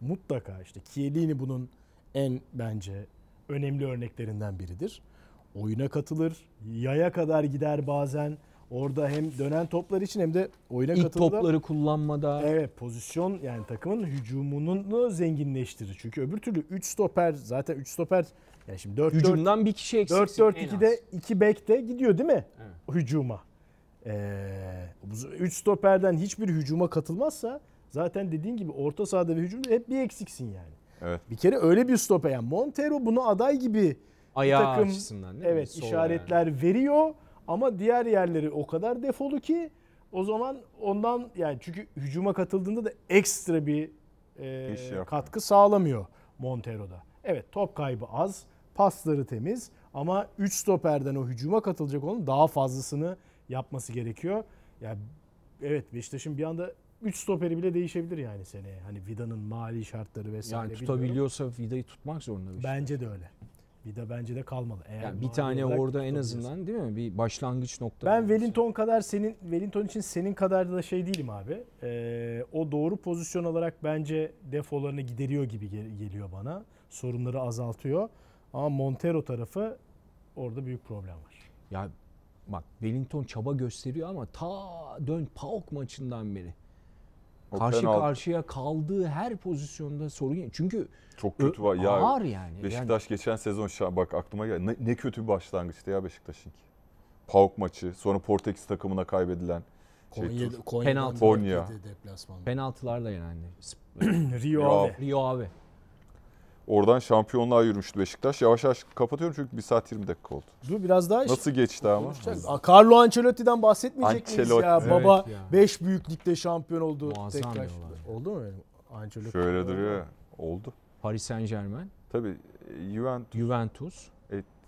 B: mutlaka işte Chiellini bunun en bence önemli örneklerinden biridir. Oyuna katılır, yaya kadar gider bazen. Orada hem dönen toplar için hem de oyuna
C: İlk topları kullanmada
B: Evet pozisyon yani takımın hücumunu zenginleştirir. Çünkü öbür türlü 3 stoper zaten 3 stoper yani şimdi 4 4
C: hücumdan bir kişi eksiksin.
B: 4 4
C: en az.
B: 2'de 2 bek de gidiyor değil mi?
C: Evet.
B: Hücuma. Ee, 3 stoperden hiçbir hücuma katılmazsa zaten dediğin gibi orta sahada ve hücumda hep bir eksiksin yani.
A: Evet.
B: Bir kere öyle bir stoper yani Montero bunu aday gibi
C: ayağı
B: takım-
C: açısından değil mi?
B: evet
C: Sol
B: işaretler veriyor ama diğer yerleri o kadar defolu ki o zaman ondan yani çünkü hücuma katıldığında da ekstra bir e, katkı sağlamıyor Montero'da. Evet top kaybı az, pasları temiz ama 3 stoperden o hücuma katılacak onun daha fazlasını yapması gerekiyor. Yani evet Beşiktaş'ın bir anda 3 stoperi bile değişebilir yani seneye. Hani Vida'nın mali şartları vesaire.
C: Yani
B: bilmiyorum.
C: tutabiliyorsa Vida'yı tutmak zorunda şey.
B: Bence de öyle. Vida bence de kalmalı. Eğer
C: Yani bir tane orada en azından değil mi? Bir başlangıç noktası.
B: Ben Wellington kadar senin Wellington için senin kadar da şey değilim abi. Ee, o doğru pozisyon olarak bence defolarını gideriyor gibi gel- geliyor bana. Sorunları azaltıyor. Ama Montero tarafı orada büyük problem var.
C: Ya bak Wellington çaba gösteriyor ama ta dön PAOK maçından beri. Karşı
A: penaltı
C: karşıya kaldığı her pozisyonda sorun. Çünkü
A: Çok kötü var. Ya
C: ağır yani.
A: Beşiktaş geçen sezon şa- bak aklıma geldi. Ne, ne kötü bir başlangıçtı ya Beşiktaş'ın. PAOK maçı, sonra Portekiz takımına kaybedilen şey, tur-
C: Penaltı.
A: Konya.
C: Yani penaltılarla yenendi.
B: Rio. Ave.
C: Rio abi.
A: Oradan şampiyonluğa yürümüştü Beşiktaş. Yavaş yavaş kapatıyorum çünkü 1 saat 20 dakika oldu.
B: Dur biraz daha
A: Nasıl geçti ama?
B: Aa, Carlo Ancelotti'den bahsetmeyecek miyiz
A: Ancelotti.
B: ya?
C: Evet
B: Baba
C: ya.
B: 5 büyük ligde şampiyon oldu
C: Muazzam
B: tekrar.
C: bir olay.
B: Oldu mu? Ancelotti.
A: Şöyle duruyor. ya. Oldu.
C: Paris Saint Germain,
A: Tabii e, Juventus
C: Juventus,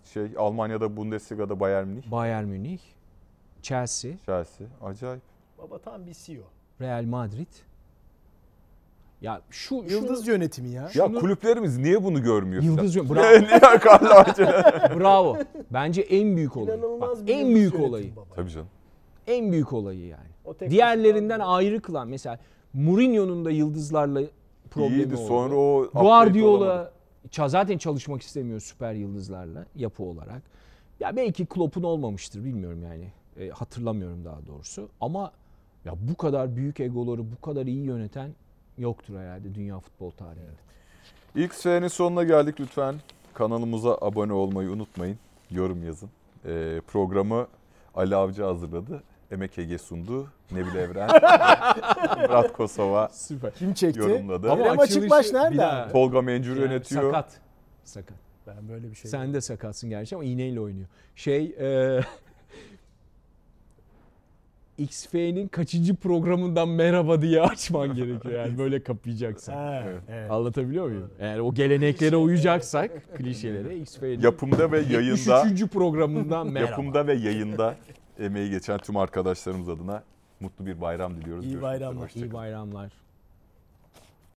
A: şey Almanya'da Bundesliga'da Bayern Münih,
C: Bayern Münih, Chelsea,
A: Chelsea. Acayip.
B: Baba tam bir CEO.
C: Real Madrid. Ya şu
B: Yıldız yönetimi ya.
A: Ya
C: Şunu-
A: kulüplerimiz niye bunu görmüyor?
C: Yıldız
A: falan?
C: yön- bravo.
A: niye?
C: Bravo. Bence en büyük.
B: İnanılmaz
C: Bak, en büyük
B: yönetimi
C: olayı.
B: baba.
A: Tabii canım.
C: En büyük olayı yani.
B: O tek
C: Diğerlerinden
B: başına-
C: ayrı kılan mesela Mourinho'nun da yıldızlarla problemi
A: İyiydi.
C: oldu.
A: Sonra o.
C: Guardiola zaten çalışmak istemiyor süper yıldızlarla yapı olarak. Ya belki Klopp'un olmamıştır bilmiyorum yani. E, hatırlamıyorum daha doğrusu. Ama ya bu kadar büyük egoları bu kadar iyi yöneten yoktur herhalde dünya futbol tarihinde.
A: İlk senenin sonuna geldik lütfen. Kanalımıza abone olmayı unutmayın. Yorum yazın. Ee, programı Ali Avcı hazırladı. Emek Ege sundu. Nebil Evren, Murat Kosova
C: Süper.
B: Kim çekti?
A: yorumladı.
B: Ama- Kerem Açıkbaş nerede
C: bir daha-
B: abi?
A: Tolga Mencur
C: Yani
A: yönetiyor.
C: Sakat. Sakat.
B: Ben böyle bir şey.
C: Sen de sakatsın gerçi ama iğneyle oynuyor. Şey e, XF'nin kaçıncı programından merhaba diye açman gerekiyor yani böyle kapayacaksan.
B: Ha,
A: Evet.
C: Anlatabiliyor muyum? Eğer o geleneklere uyacaksak klişelere XF'nin
A: Yapımda ve yayında
C: 73. programından merhaba.
A: yapımda ve yayında emeği geçen tüm arkadaşlarımız adına mutlu bir bayram diliyoruz.
B: İyi bayramlar.
C: İyi bayramlar.